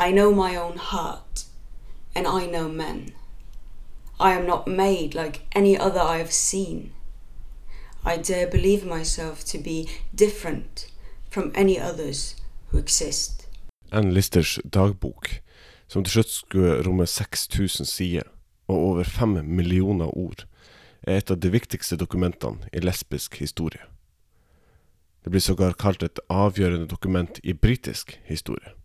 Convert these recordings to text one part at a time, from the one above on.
I know my own heart, and I know men. I am not made like any other I have seen. I dare believe myself to be different from any others who exist. Ann Listers dagbok, som til slutt skulle romme 6000 sider og over 5 millioner ord, er et av de viktigste dokumentene i lesbisk historie. Det blir sågar kalt et avgjørende dokument i britisk historie.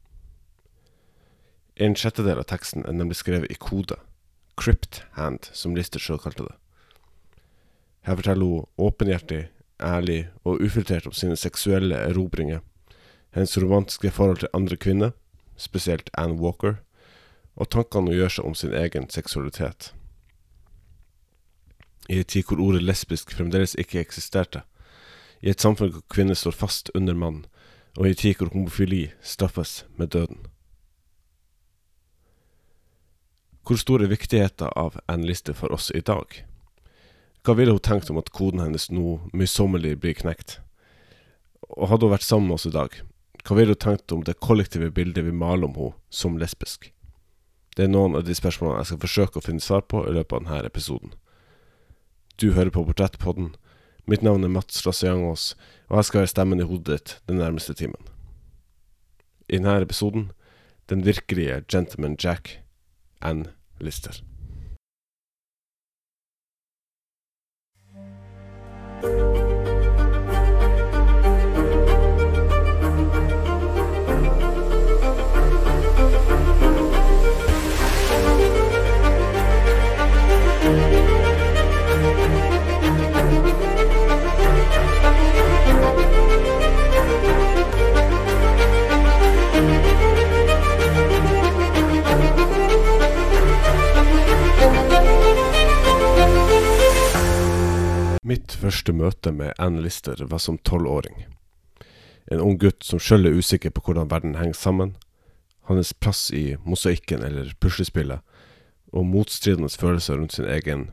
En sjettedel av teksten er nemlig skrevet i kode, crypt hand, som Lister sjøl kalte det. Her forteller hun åpenhjertig, ærlig og ufiltrert om sine seksuelle erobringer, hennes romantiske forhold til andre kvinner, spesielt Anne Walker, og tankene hun gjør seg om sin egen seksualitet. I en tid hvor ordet lesbisk fremdeles ikke eksisterte, i et samfunn hvor kvinner står fast under mann, og i en tid hvor homofili straffes med døden. Hvor stor er viktigheten av N-liste for oss i dag? Hva ville hun tenkt om at koden hennes nå møysommelig blir knekt? Og hadde hun vært sammen med oss i dag, hva ville hun tenkt om det kollektive bildet vi maler om henne som lesbisk? Det er noen av de spørsmålene jeg skal forsøke å finne svar på i løpet av denne episoden. Du hører på Portrettpodden. Mitt navn er Mats Rassiangås, og jeg skal være stemmen i hodet ditt den nærmeste timen. I denne episoden den virkelige Gentleman Jack, anlistet. Mitt første møte med Ann Lister var som tolvåring. En ung gutt som sjøl er usikker på hvordan verden henger sammen, hans plass i mosaikken eller puslespillet, og motstridende følelser rundt sin egen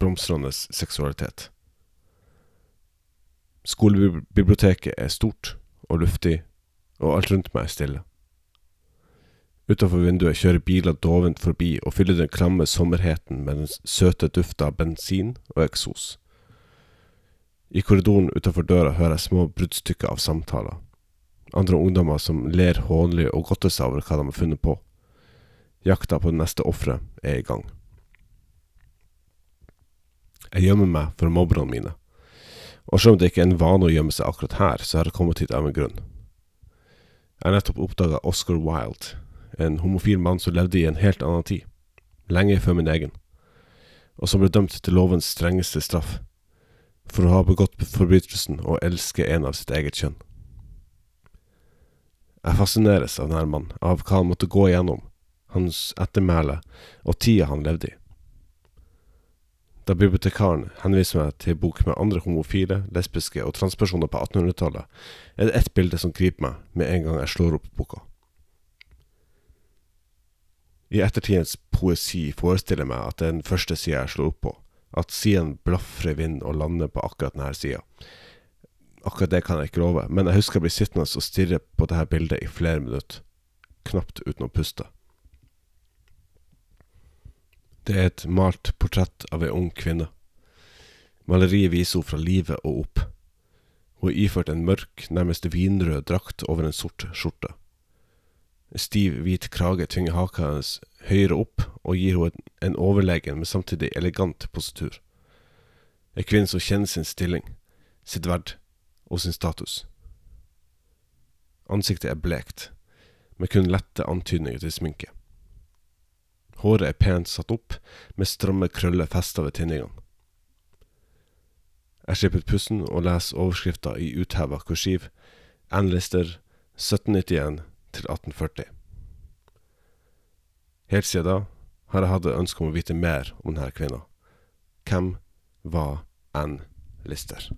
blomstrende seksualitet. Skolebiblioteket er stort og luftig, og alt rundt meg er stille. Utafor vinduet kjører biler dovent forbi og fyller den klamme sommerheten med den søte dufta av bensin og eksos. I korridoren utenfor døra hører jeg små bruddstykker av samtaler. Andre ungdommer som ler hånlig og godter seg over hva de har funnet på. Jakta på det neste offeret er i gang. Jeg gjemmer meg for mobberne mine, og selv om det ikke er en vane å gjemme seg akkurat her, så har jeg kommet hit av en grunn. Jeg har nettopp oppdaga Oscar Wilde, en homofil mann som levde i en helt annen tid, lenge før min egen, og som ble dømt til lovens strengeste straff for å ha begått forbrytelsen og elske en av sitt eget kjønn. Jeg fascineres av denne mannen, av hva han måtte gå igjennom, hans ettermæle og tida han levde i. Da bibliotekaren henviser meg til bok med andre homofile, lesbiske og transpersoner på 1800-tallet, er det ett bilde som griper meg med en gang jeg slår opp boka. I ettertidens poesi forestiller jeg meg at det er den første sida jeg slår opp på, at siden blafrer vind og lander på akkurat denne sida. Akkurat det kan jeg ikke love, men jeg husker jeg blir sittende og stirre på dette bildet i flere minutter, knapt uten å puste. Det er et malt portrett av ei ung kvinne. Maleriet viser henne fra livet og opp. Hun er iført en mørk, nærmest vinrød drakt over en sort skjorte. Stiv, hvit krage tvinger haka hennes høyere opp og gir henne en overlegen, men samtidig elegant positur. En kvinne som kjenner sin stilling, sitt verd og sin status. Ansiktet er blekt, med kun lette antydninger til sminke. Håret er pent satt opp, med stramme krøller festa ved tinningene. Jeg slipper pusten og leser overskrifta i utheva kursiv Ann Lister 1791 til 1840. Helt siden da har jeg hatt et ønske om å vite mer om denne kvinna. Hvem var Ann Lister?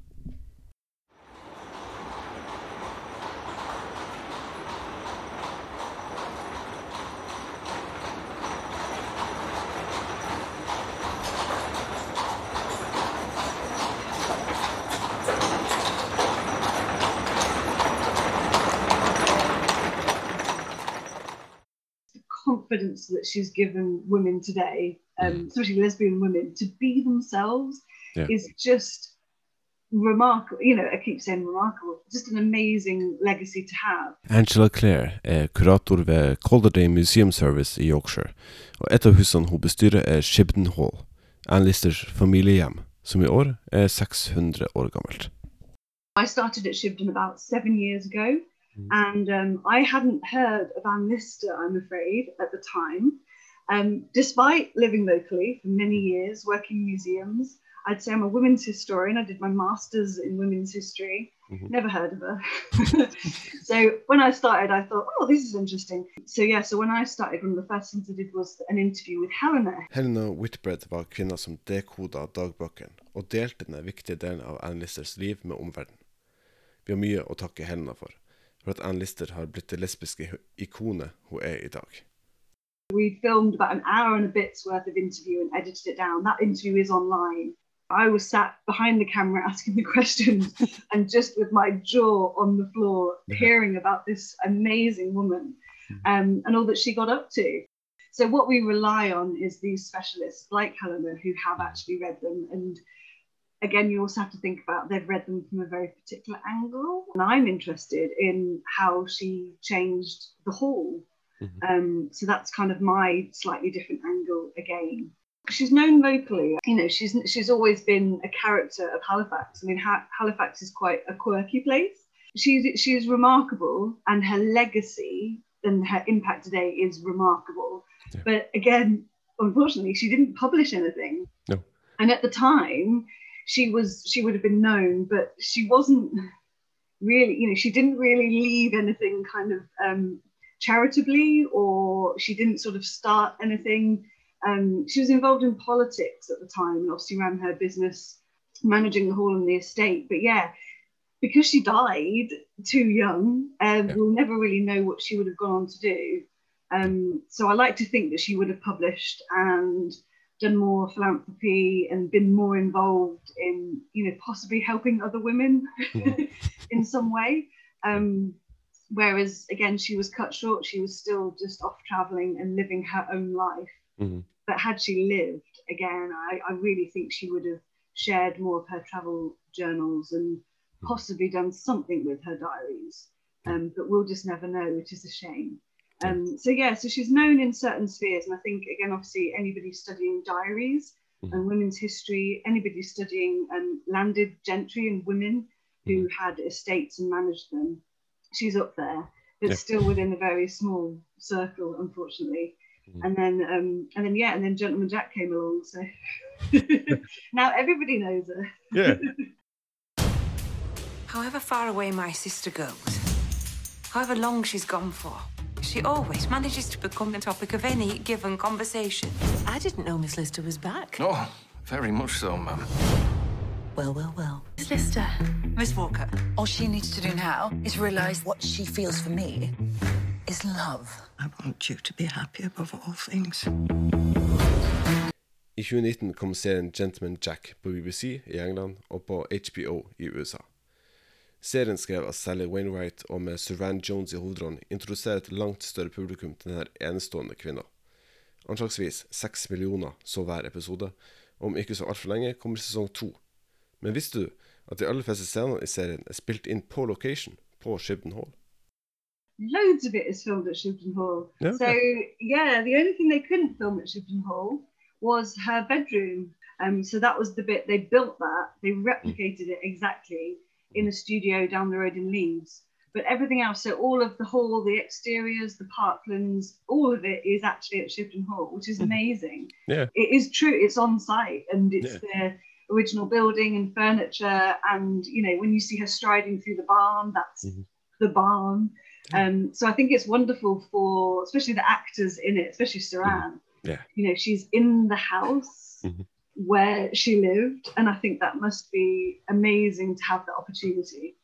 Confidence that she's given women today, um, Mm. especially lesbian women, to be themselves Yeah. is just remarkable. You know, I keep saying remarkable. Just an amazing legacy to have. Angela Clare er kurator ved Calderdale Museum Service i Yorkshire, og et av husene hun bestyrer er Shibden Hall, Anne Listers familiehjem, som i år er 600 år gammelt. I started at Shibden about seven years ago. And um, I hadn't heard of Anne Lister, I'm afraid, at the time. Um, despite living locally for many years, working in museums, I'd say I'm a women's historian. I did my master's in women's history. Mhm. Never heard of her. so when I started, I thought, oh, this is interesting. So yeah, so when I started, one of the first things I did was an interview with Helena. Helena Whitbread var kvinna som dekoda dagbøkene, og delte denne viktige delen av Anne Listers liv med omverdenen. Vi har mye å takke Helena for, for at Anne Lister har blitt det lesbiske ikonet hun er i dag. We filmed about an hour and a bit's worth of interview and edited it down. That interview is online. I was sat behind the camera asking the questions and just with my jaw on the floor, hearing about this amazing woman um, and all that she got up to. So, what we rely on is these specialists like Helena who have actually read them. And again, you also have to think about they've read them from a very particular angle. And I'm interested in how she changed the hall. Um, so that's kind of my slightly different angle again. She's known locally, you know. She's she's always been a character of Halifax. I mean, ha- Halifax is quite a quirky place. She's she's remarkable, and her legacy and her impact today is remarkable. Yeah. But again, unfortunately, she didn't publish anything. No. And at the time, she was she would have been known, but she wasn't really. You know, she didn't really leave anything kind of um, charitably, or she didn't sort of start anything. Um, she was involved in politics at the time, and obviously ran her business, managing the hall and the estate. But yeah, because she died too young, um, Yeah. we'll never really know what she would have gone on to do. Um, so I like to think that she would have published and done more philanthropy and been more involved in, you know, possibly helping other women Mhm. in some way. Um, whereas again, she was cut short. She was still just off traveling and living her own life. Mhm. But had she lived again, I, I really think she would have shared more of her travel journals and possibly done something with her diaries. Um, but we'll just never know, which is a shame. Um, so yeah, so she's known in certain spheres, and I think again, obviously, anybody studying diaries Mhm. and women's history, anybody studying um, landed gentry and women who had estates and managed them, she's up there, but Yeah. still within a very small circle, unfortunately. Mhm. And then, um, and then, yeah, and then Gentleman Jack came along, so now everybody knows her. Yeah. However far away my sister goes, however long she's gone for, she always manages to become the topic of any given conversation. I didn't know Miss Lister was back. Oh, very much so, ma'am. Well, well, well. Miss Lister, Miss Walker, all she needs to do now is realize what she feels for me is love. I want you to be happy above all things. I 2019 kom serien Gentleman Jack på BBC i England og på HBO i USA. Serien skrevet av Sally Wainwright og med Suran Jones i hovedrollen introduserer et langt større publikum til denne enestående kvinna. Anslagsvis seks millioner så hver episode, om ikke så altfor lenge kommer sesong to. Men visste du at de aller fleste scenene i serien er spilt inn på location på Shibden Hall? Loads of it is filmed at Shibden Hall. Yeah, So yeah, the only thing they couldn't film at Shibden Hall was her bedroom. Um, so that was the bit they built that they replicated it exactly in a studio down the road in Leeds. But everything else, so all of the hall, the exteriors, the parklands, all of it is actually at Shibden Hall, which is amazing. Yeah. It is true. It's on site and it's the original building and furniture. And you know, when you see her striding through the barn, that's Mhm. the barn. Um, so I think it's wonderful for, especially the actors in it, especially Suranne. Yeah. You know, she's in the house Mhm. Where she lived, and I think that must be amazing to have that opportunity.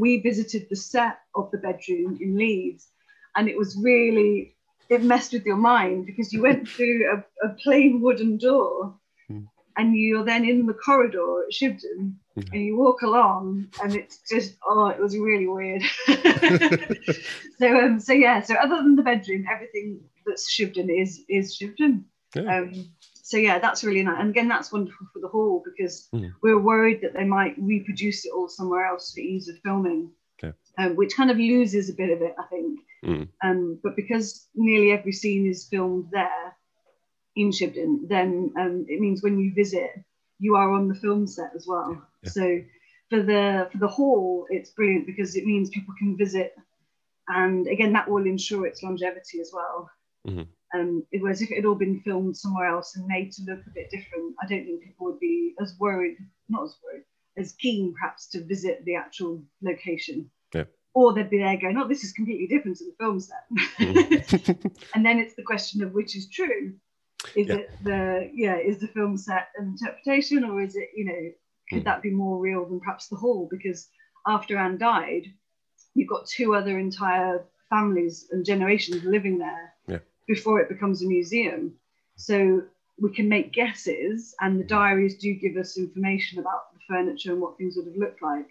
We visited the set of the bedroom in Leeds, and it was really it messed with your mind because you went through a, a plain wooden door. Mm. and you're then in the corridor at Shibden, Mhm. and you walk along, and it's just oh, it was really weird. so um, so yeah, so other than the bedroom, everything that's Shibden is is Shibden. Yeah. Um, so yeah, that's really nice. And again, that's wonderful for the hall because Mhm. we're worried that they might reproduce it all somewhere else for ease of filming, Yeah. um, which kind of loses a bit of it, I think. Mm. Um, but because nearly every scene is filmed there in Shibden, then um, it means when you visit, you are on the film set as well. Yeah. So for the for the hall, it's brilliant because it means people can visit, and again, that will ensure its longevity as well. Mhm. Um, whereas if it had all been filmed somewhere else and made to look a bit different, I don't think people would be as worried, not as worried, as keen perhaps to visit the actual location. Yeah. Or they'd be there going, oh, this is completely different to the film set. Mhm. and then it's the question of which is true. Is Yeah. it the yeah, is the film set an interpretation or is it, you know, could Mm. that be more real than perhaps the hall? Because after Anne died, you've got two other entire families and generations living there. Before it becomes a museum. So we can make guesses, and the diaries do give us information about the furniture and what things would have looked like.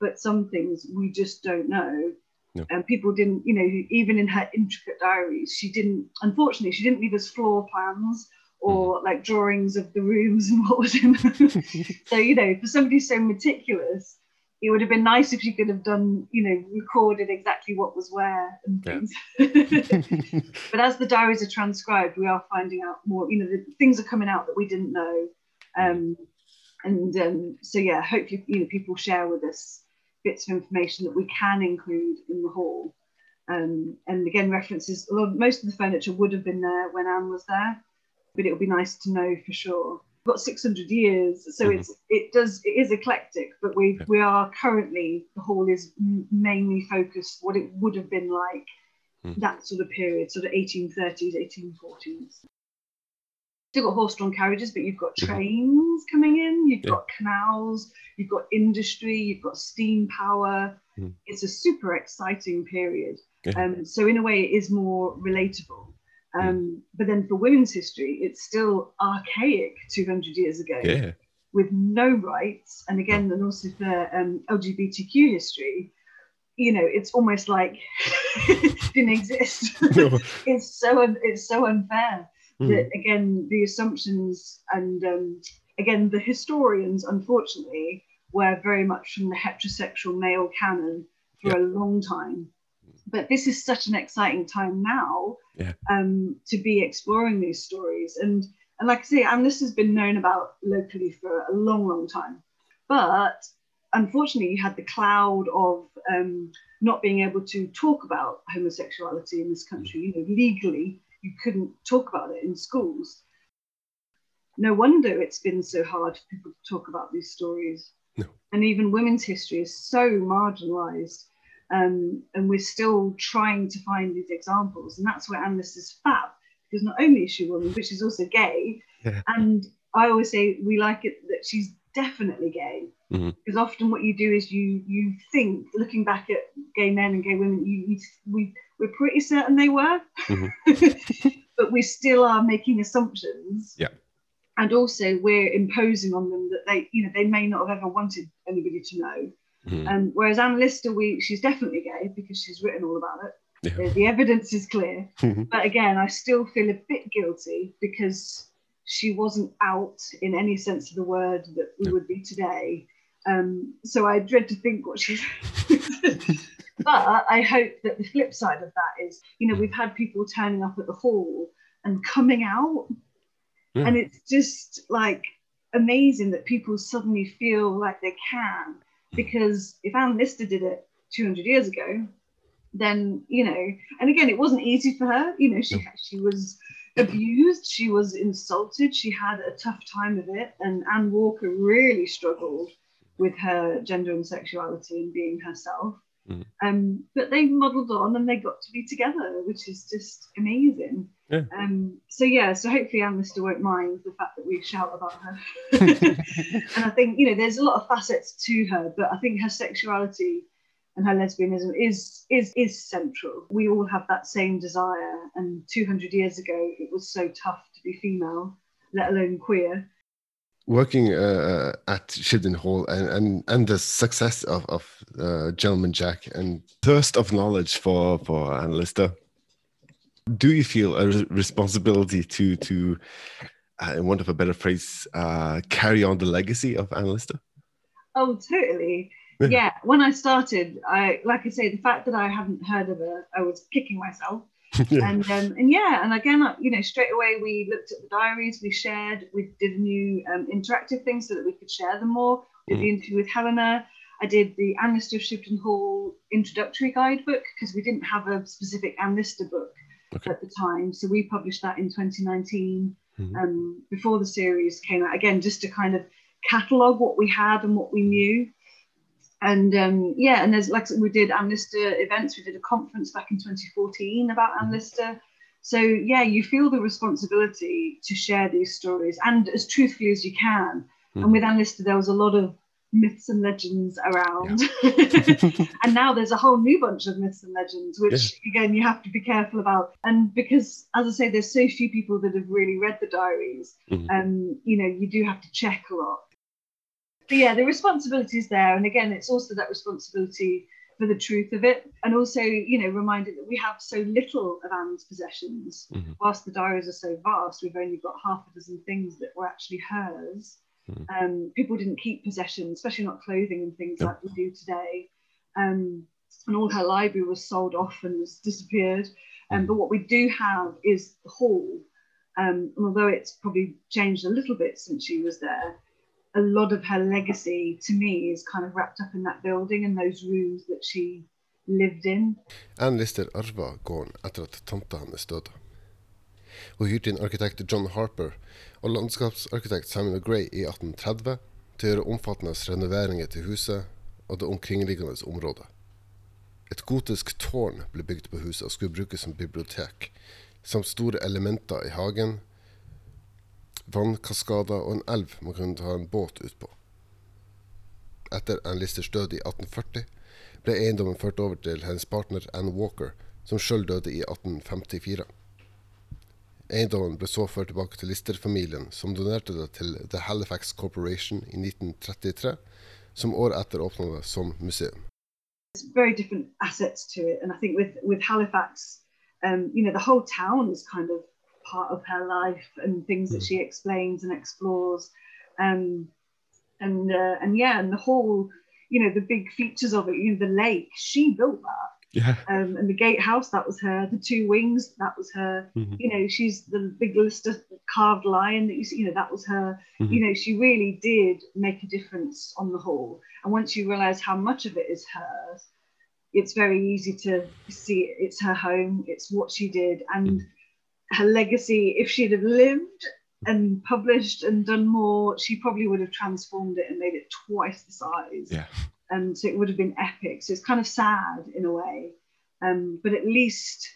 But some things we just don't know. No. And people didn't, you know, even in her intricate diaries, she didn't, unfortunately, she didn't leave us floor plans or mm-hmm. like drawings of the rooms and what was in them. so, you know, for somebody so meticulous, it would have been nice if she could have done, you know, recorded exactly what was where and Yeah. things. but as the diaries are transcribed, we are finding out more, you know, the things are coming out that we didn't know. Um, and um, so, yeah, hopefully, you know, people share with us bits of information that we can include in the hall. Um, and again, references, a lot, most of the furniture would have been there when Anne was there, but it would be nice to know for sure. We've got 600 years, so Mhm. it's it does it is eclectic, but we Yeah. we are currently the hall is mainly focused what it would have been like Mhm. that sort of period, sort of 1830s, 1840s. Still got horse-drawn carriages, but you've got Mhm. trains coming in, you've Yeah. got canals, you've got industry, you've got steam power. Mhm. It's a super exciting period. Yeah. Um, so in a way, it is more relatable. Um, But then for women's history, it's still archaic 200 years ago yeah. with no rights. And again, and also for um, LGBTQ history, you know, it's almost like it didn't exist. No. it's so un- it's so unfair Mm. that again the assumptions and um, again the historians unfortunately were very much from the heterosexual male canon for a long time but this is such an exciting time now Yeah. um, to be exploring these stories and and like I say and this has been known about locally for a long long time but unfortunately you had the cloud of um, not being able to talk about homosexuality in this country you know legally you couldn't talk about it in schools. No wonder it's been so hard for people to talk about these stories. No. And even women's history is so marginalized. Um, and we're still trying to find these examples. And that's where Anne is fab, because not only is she a woman, but she's also gay. Yeah. And I always say we like it that she's definitely gay. Mhm. Because often what you do is you you think, looking back at gay men and gay women, you, you we we're pretty certain they were, Mhm. but we still are making assumptions. Yeah. And also we're imposing on them that they, you know, they may not have ever wanted anybody to know. Mhm. Um, whereas Anne Lister, we she's definitely gay because she's written all about it. Yeah. The, the evidence is clear. Mhm. But again, I still feel a bit guilty because she wasn't out in any sense of the word that we No. would be today. Um, so I dread to think what she's. but I hope that the flip side of that is, you know, we've had people turning up at the hall and coming out, Yeah. and it's just like amazing that people suddenly feel like they can. Because if Anne Lister did it 200 years ago, then you know, and again, it wasn't easy for her. You know, she No. she was abused, she was insulted, she had a tough time of it, and Anne Walker really struggled with her gender and sexuality and being herself. Mhm. Um, but they modelled on and they got to be together, which is just amazing. Yeah. Um, so yeah, so hopefully Anne Lister won't mind the fact that we shout about her. and I think you know there's a lot of facets to her, but I think her sexuality and her lesbianism is is is central. We all have that same desire, and 200 years ago it was so tough to be female, let alone queer. Working uh, at Shibden Hall and, and, and the success of, of uh, Gentleman Jack and thirst of knowledge for, for Anne do you feel a re- responsibility to, to uh, in want of a better phrase, uh, carry on the legacy of Anne Lister? Oh, totally. Yeah. When I started, I like I say, the fact that I hadn't heard of her, I was kicking myself. yeah. And um, and yeah, and again, you know, straight away we looked at the diaries, we shared, we did a new um, interactive thing so that we could share them more. Did the interview with Helena. I did the Anne Lister of Shibden Hall introductory guidebook because we didn't have a specific Anne Lister book Okay. at the time. So we published that in 2019 Mhm. um, before the series came out. Again, just to kind of catalogue what we had and what we knew. And um, yeah, and there's like we did Anne Lister events. We did a conference back in 2014 about Anne Lister. So yeah, you feel the responsibility to share these stories and as truthfully as you can. And with Anne Lister, there was a lot of myths and legends around. and now there's a whole new bunch of myths and legends, which again you have to be careful about. And because, as I say, there's so few people that have really read the diaries, Mhm. um, you know, you do have to check a lot. But yeah, the responsibility is there. And again, it's also that responsibility for the truth of it. And also, you know, reminded that we have so little of Anne's possessions. Mhm. Whilst the diaries are so vast, we've only got half a dozen things that were actually hers. Um, people didn't keep possessions, especially not clothing and things Yep. like we do today. Um, and all her library was sold off and was disappeared. Um, but what we do have is the hall. Um, and although it's probably changed a little bit since she was there, a lot of her legacy to me is kind of wrapped up in that building and those rooms that she lived in. Anne Lister arva gården etter at tanta hennes døde. Hun hyrte inn arkitekt John Harper og landskapsarkitekt Samuel Gray i 1830 til å gjøre omfattende renoveringer til huset og det omkringliggende området. Et gotisk tårn ble bygd på huset og skulle brukes som bibliotek, samt store elementer i hagen, vannkaskader og en elv man kunne ta en båt ut på. Etter Ann Listers død i 1840 ble eiendommen ført over til hennes partner Anne Walker, som sjøl døde i 1854. Eiendommen ble så ført tilbake til Lister-familien, som donerte det til The Halifax Corporation i 1933, som året etter åpna det som museum. It's very different assets to it. And I think with, with Halifax, um, you know, the whole town is kind of part of her life and things that she explains and explores. Um, and uh, and yeah, and the whole, you know, the big features of it, you know, the lake, she built that. Yeah. Um, and the gatehouse, that was her. The two wings, that was her. You know, she's the big Lister carved lion that you see, you know, that was her. You know, she really did make a difference on the whole. And once you realize how much of it is hers, it's very easy to see it. it's her home, it's what she did, and her legacy. If she'd have lived and published and done more, she probably would have transformed it and made it twice the size Yeah. and so it would have been epic. So it's kind of sad in a way, um, but at least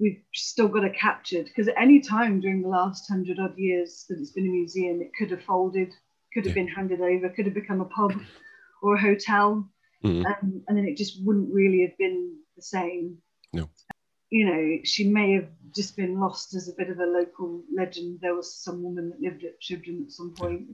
we've still got it captured because at any time during the last hundred odd years that it's been a museum, it could have folded, could have Yeah. been handed over, could have become a pub or a hotel, Mhm. um, and then it just wouldn't really have been the same. No. You know, she may have just been lost as a bit of a local legend. There was some woman that lived at Shibden at some point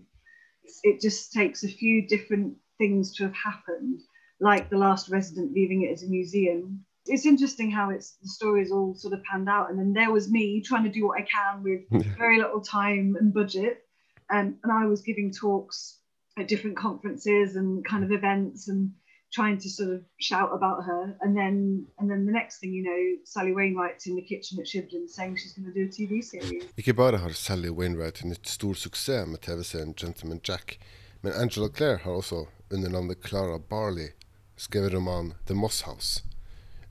it just takes a few different things to have happened, like the last resident leaving it as a museum. It's interesting how it's the stories all sort of panned out, and then there was me trying to do what I can with very little time and budget, um, and I was giving talks at different conferences and kind of events and trying to sort of shout about her, and then and then the next thing you know, Sally Wainwright's in the kitchen at Shibden saying she's going to do a TV series. Ikke bare har Sally Wainwright nytt stor suksess med TV-serien Gentleman Jack, men Angela Clare har også, under navnet Clara Barley, skrevet romanen The Moss House,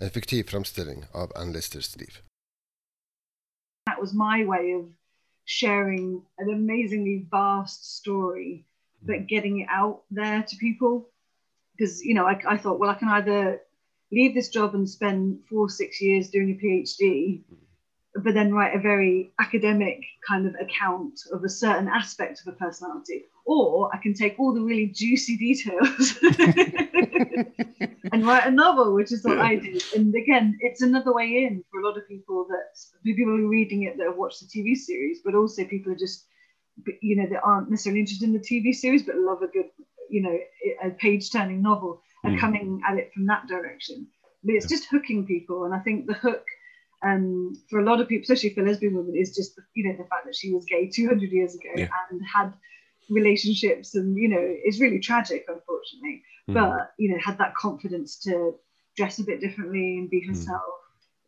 en fiktiv fremstilling av Anne Listers liv. that was my way of sharing an amazingly vast story, but getting it out there to people. Because, you know, I, I thought, well, I can either leave this job and spend four, six years doing a PhD, but then write a very academic kind of account of a certain aspect of a personality, or I can take all the really juicy details and write a novel, which is what I did. And again, it's another way in for a lot of people that people who are reading it that have watched the TV series, but also people are just you know, that aren't necessarily interested in the TV series, but love a good, you know, a page turning novel are Mm. coming at it from that direction. But it's just hooking people. And I think the hook um, for a lot of people, especially for lesbian women, is just, you know, the fact that she was gay 200 years ago Yeah. and had relationships and, you know, it's really tragic, unfortunately. Mm. But, you know, had that confidence to dress a bit differently and be herself.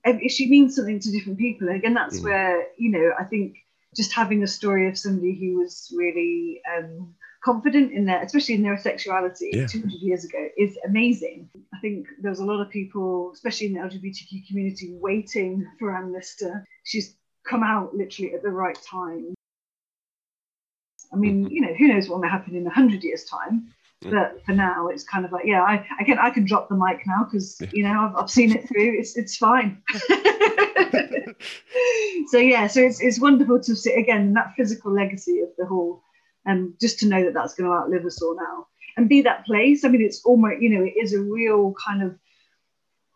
And she means something to different people. Again, that's Mm. where, you know, I think just having a story of somebody who was really um, confident in their, especially in their sexuality Yeah. 200 years ago, is amazing. I think there was a lot of people, especially in the LGBTQ community, waiting for Anne Lister. She's come out literally at the right time. I mean, Mhm. you know, who knows what may happen in a hundred years' time. But for now, it's kind of like, yeah, I, I can I can drop the mic now because you know I've, I've seen it through. It's it's fine. so yeah, so it's it's wonderful to see again that physical legacy of the whole, and just to know that that's going to outlive us all now and be that place. I mean, it's almost you know it is a real kind of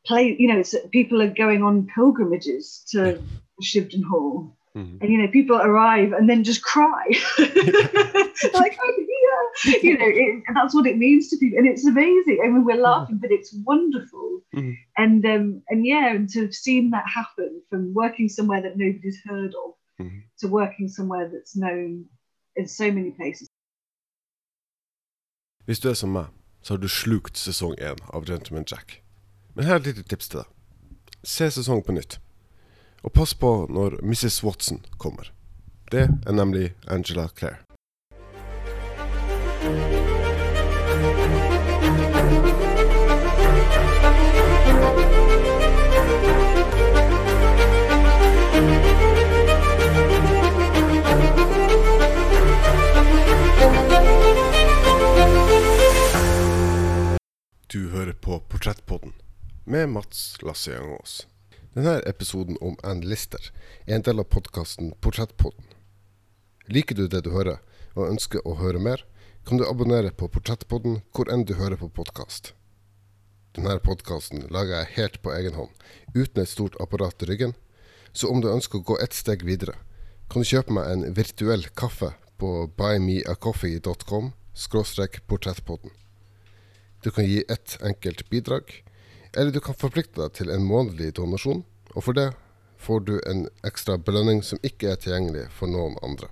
play. You know, it's people are going on pilgrimages to Shibden Hall, Mhm. and you know people arrive and then just cry, like I'm here. You know, it, and that's what it means to people, and it's amazing. I mean, we're laughing, but it's wonderful. Mhm. And um, and yeah, and to have seen that happen from working somewhere that nobody's heard of Mhm. to working somewhere that's known in so many places. Hvis du er som meg, så har du slukt sesong én av Gentleman Jack. Men her er et lite tips til deg. Se sesong på nytt. Og pass på når Mrs. Watson kommer. Det er nemlig Angela Clare. Du hører på Portrettpodden med Mats Lasse Jangås. Denne episoden om Ann Lister er en del av podkasten Portrettpodden. Liker du det du hører, og ønsker å høre mer, kan du abonnere på Portrettpodden hvor enn du hører på podkast. Denne podkasten lager jeg helt på egen hånd, uten et stort apparat i ryggen, så om du ønsker å gå ett steg videre, kan du kjøpe meg en virtuell kaffe på buymeacoffee.com portrettpodden. Du kan gi ett enkelt bidrag, eller du kan forplikte deg til en månedlig donasjon, og for det får du en ekstra belønning som ikke er tilgjengelig for noen andre.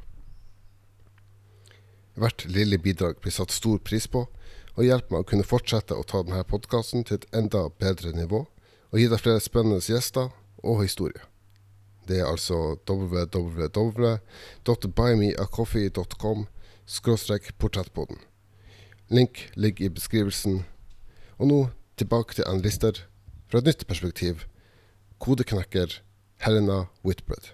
Hvert lille bidrag blir satt stor pris på, og hjelper meg å kunne fortsette å ta denne podkasten til et enda bedre nivå, og gi deg flere spennende gjester og historier. Det er altså www.buymeacoffee.com portrettpodden. Link ligger i beskrivelsen. Og nå tilbake til Ann Lister fra et nytt perspektiv. Kodeknekker Helena Whitbread.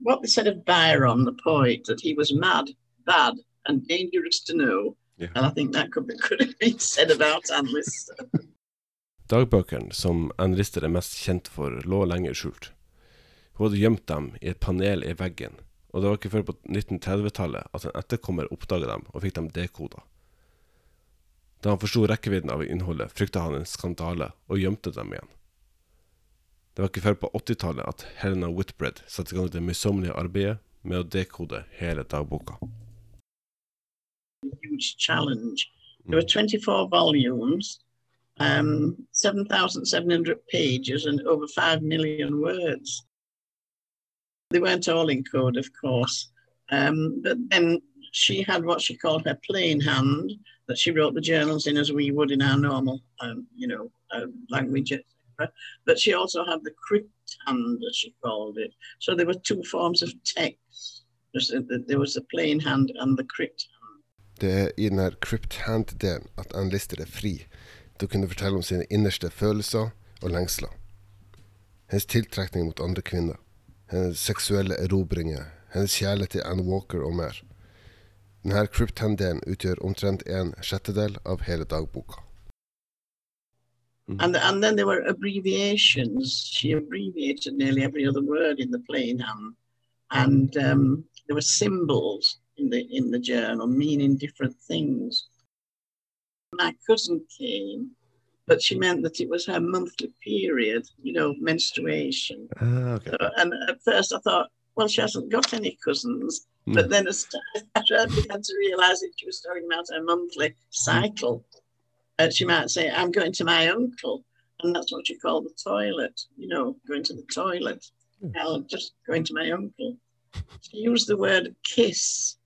what they said of Byron, the poet, that he was mad, bad, and dangerous to know. Yeah. And I think that could, be, could have been said about Ann Lister. Dagbøkene som Ann Lister er mest kjent for, lå lenge skjult. Hun hadde gjemt dem i et panel i veggen, og det var ikke før på 1930-tallet at en etterkommer oppdaga dem og fikk dem dekoda. Da han forsto rekkevidden av innholdet, frykta han en skandale og gjemte dem igjen. Det var ikke før på 80-tallet at Helena Whitbread satte i gang det møysommelige arbeidet med å dekode hele dagboka. There were 24 volumes, um, 7,700 pages, and over 5 million words. They weren't all in code, of course. Um, but then she had what she called her plain hand that she wrote the journals in as we would in our normal, um, you know, uh, language, etc. But she also had the crypt hand, as she called it. So there were two forms of text. There was the plain hand and the crypt hand. Det i denne Crypt Hand-delen at Anne Lister er fri til å kunne fortelle om sine innerste følelser og lengsler. Hennes tiltrekning mot andre kvinner, hennes hennes Walker mer. Omtrent en av dagboka. And, and then there were abbreviations. She abbreviated nearly every other word in the plain hand. And um, there were symbols in the in the journal meaning different things. My cousin came, but she meant that it was her monthly period, you know, menstruation. Ah, ok. So- and at first I thought, well, she hasn't got any cousins. Mm. But then as I began to realise that she was talking about her monthly cycle, uh, she might say, I'm going to my uncle. And that's what you call the toilet, you know, going to the toilet. I'll just going to my uncle. She used the word kiss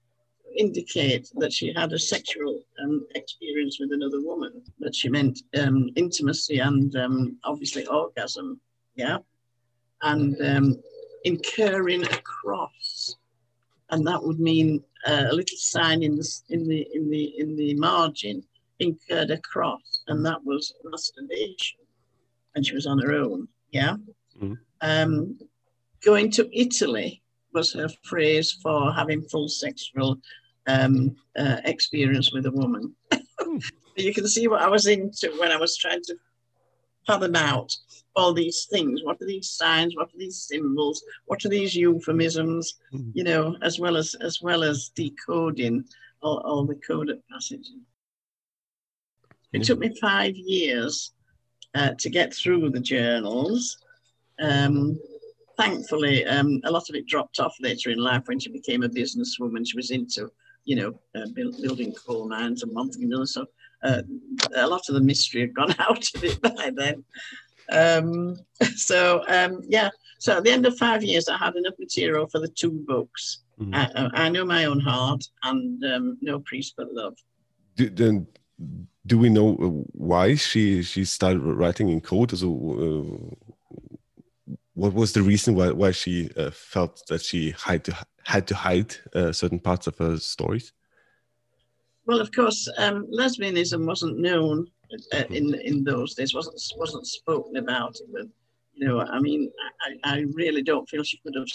indicate that she had a sexual um, experience with another woman, that she meant um, intimacy and um, obviously orgasm, yeah, and um, incurring a cross, and that would mean uh, a little sign in the in the in the in the margin incurred a cross, and that was masturbation, and she was on her own, yeah. Mhm. Um, going to Italy was her phrase for having full sexual um, uh, experience with a woman. you can see what I was into when I was trying to fathom out all these things. What are these signs? What are these symbols? What are these euphemisms? Mhm. You know, as well as as well as decoding all, all the coded passages. It Yeah. took me five years uh, to get through the journals. Um, thankfully, um, a lot of it dropped off later in life when she became a businesswoman. She was into, you know, uh, build, building coal mines and one thing and. So uh, a lot of the mystery had gone out of it by then. Um, so um, yeah, so at the end of five years, I had enough material for the two books. Mhm. I, I I know my own heart and um, no priest but love. Do, then, do we know uh, why she she started writing in code? So, uh, what was the reason why why she uh, felt that she had to had to hide uh, certain parts of her stories? Well, of course, um, lesbianism wasn't known uh, in in those days. wasn't wasn't spoken about. But you know, I mean, I, I really don't feel she could have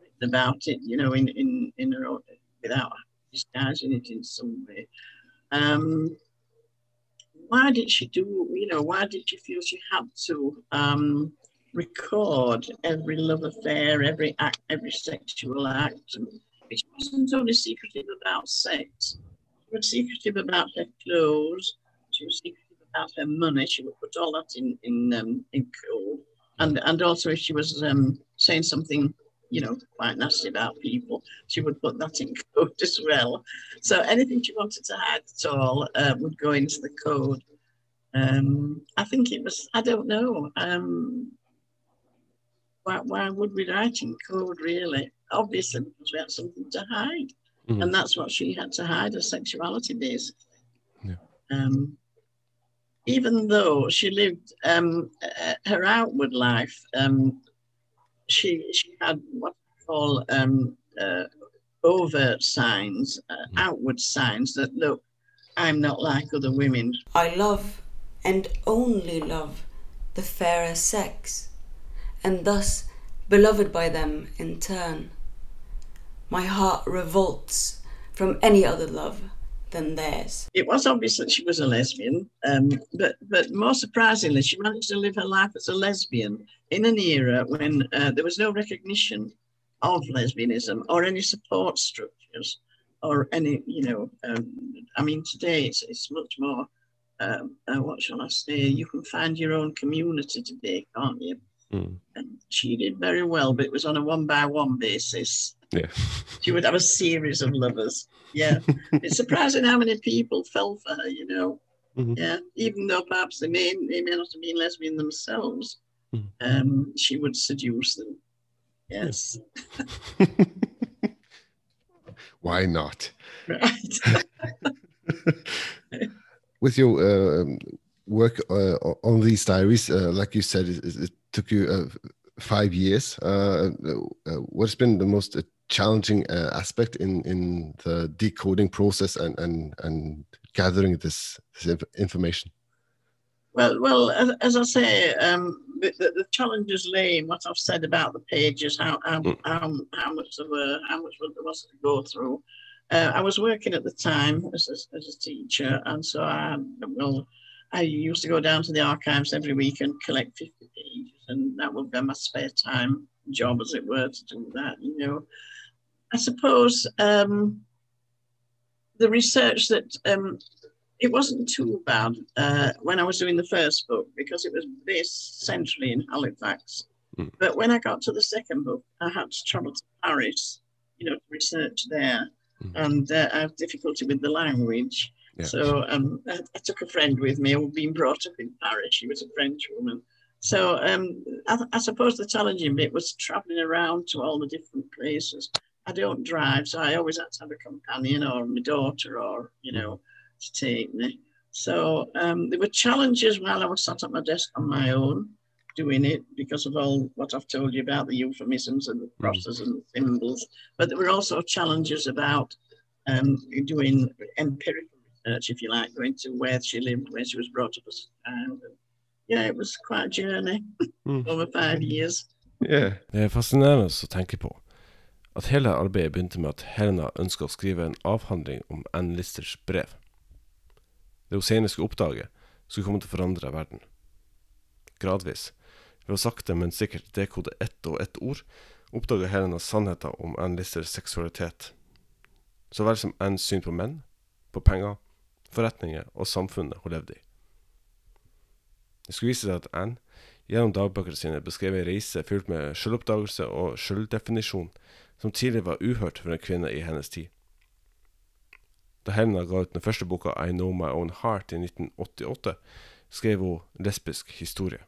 written about it. You know, in in in her own, without disguising it in some way. Um, why did she do? You know, why did she feel she had to um, record every love affair, every act, every sexual act? Which wasn't only secretive about sex she was secretive about her clothes. She was secretive about her money. She would put all that in in um, in code, and and also if she was um, saying something, you know, quite nasty about people, she would put that in code as well. So anything she wanted to hide at all uh, would go into the code. Um, I think it was. I don't know. Um, why, why would we write in code really? Obviously, because we had something to hide Mhm. and that's what she had to hide her sexuality basically. Yeah. Um, even though she lived um, uh, her outward life, um, she she had what I call um, uh, overt signs, uh, outward signs that look, I'm not like other women. I love and only love the fairer sex, and thus beloved by them in turn. My heart revolts from any other love than theirs. It was obvious that she was a lesbian, um, but but more surprisingly, she managed to live her life as a lesbian in an era when uh, there was no recognition of lesbianism or any support structures or any, you know, um, I mean, today it's, it's much more, um, uh, what shall I say, you can find your own community today, can't you? Mm. And she did very well, but it was on a one by one basis. Yeah. She would have a series of lovers. Yeah. it's surprising how many people fell for her, you know. Mhm. Yeah. Even though perhaps they may, they may not have been lesbian themselves, Mhm. um, she would seduce them. Yes. Why not? Right. With your uh, um, work uh, on these diaries, uh, like you said, it, it took you uh, five years. Uh, uh, what's been the most uh, challenging uh, aspect in, in the decoding process and, and, and gathering this, this inf- information? Well, well, as, as I say, um, the, the, the challenges lay in what I've said about the pages, how how, Mm. how, how much there were, how much there was to go through. Uh, I was working at the time as a, as a teacher, and so I well, I used to go down to the archives every week and collect fifty pages, and that would be my spare time job, as it were, to do that. You know, I suppose um, the research that um, it wasn't too bad uh, when I was doing the first book because it was based centrally in Halifax. Mm. But when I got to the second book, I had to travel to Paris, you know, to research there, Mm. and uh, I have difficulty with the language. Yeah. So um, I, I took a friend with me who'd been brought up in Paris. She was a French woman. So um, I, I suppose the challenging bit was traveling around to all the different places. I don't drive, so I always had to have a companion or my daughter or, you know, to take me. So um, there were challenges while I was sat at my desk on my own doing it because of all what I've told you about the euphemisms and the crosses and the symbols. But there were also challenges about um, doing empirical research, if you like, going to where she lived, where she was brought up as a child. And, yeah, it was quite a journey Mm. over five years. Det er fascinerende å tenke på at hele arbeidet begynte med at Helena ønska å skrive en avhandling om Anne Listers brev. Det hun senere skulle oppdage, skulle komme til å forandre verden. Gradvis, ved å sakte, men sikkert dekode ett og ett ord, oppdaga Helena sannheten om Anne Listers seksualitet, så vel som Anns syn på menn, på penger, forretninger og samfunnet hun levde i. Det skulle vise seg at Anne gjennom dagbøkene sine beskrev ei reise fylt med selvoppdagelse og selvdefinisjon som tidligere var uhørt for en kvinne i hennes tid. Da Helena ga ut den første boka I Know My Own Heart i 1988, skrev hun lesbisk historie.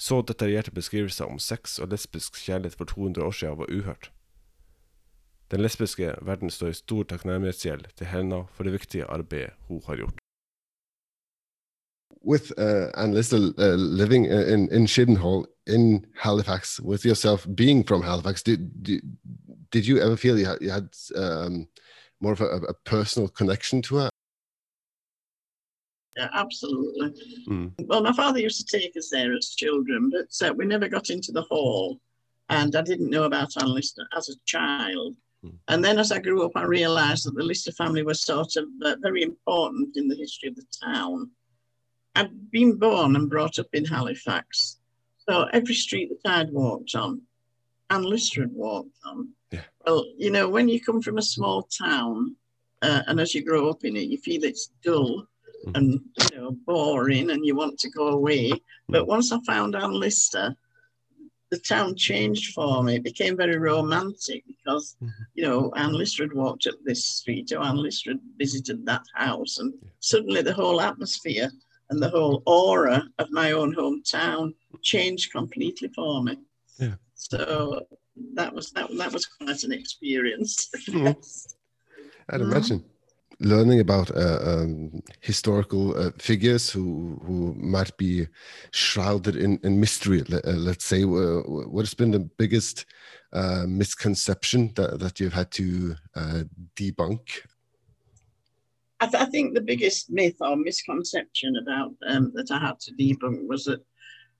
Så detaljerte beskrivelser om sex og lesbisk kjærlighet for 200 år siden var uhørt. Den lesbiske verden står i stor takknemlighetsgjeld til Helena for det viktige arbeidet hun har gjort. With uh, Lister uh, living in in Shibden Hall in Halifax, with yourself being from Halifax, did did, did you ever feel you had, you had um, more of a, a, personal connection to her? Yeah, absolutely. Mm. Well, my father used to take us there as children, but uh, we never got into the hall, and I didn't know about Anne Lister as a child. Mm. And then as I grew up, I realised that the Lister family was sort of uh, very important in the history of the town. I'd been born and brought up in Halifax. So every street that I'd walked on, Anne Lister had walked on. Yeah. Well, you know, when you come from a small town uh, and as you grow up in it, you feel it's dull Mm. and, you know, boring and you want to go away. But once I found Anne Lister, the town changed for me. It became very romantic because, you know, Anne Lister had walked up this street or Anne Lister had visited that house. And suddenly the whole atmosphere and the whole aura of my own hometown changed completely for me. Yeah. So that was that, that was quite an experience. Mhm. I'd Mhm. imagine learning about uh, um, historical uh, figures who who might be shrouded in, in mystery. Let, uh, let's say, uh, what has been the biggest uh, misconception that, that you've had to uh, debunk? I, th- I think the biggest myth or misconception about um, that I had to debunk was that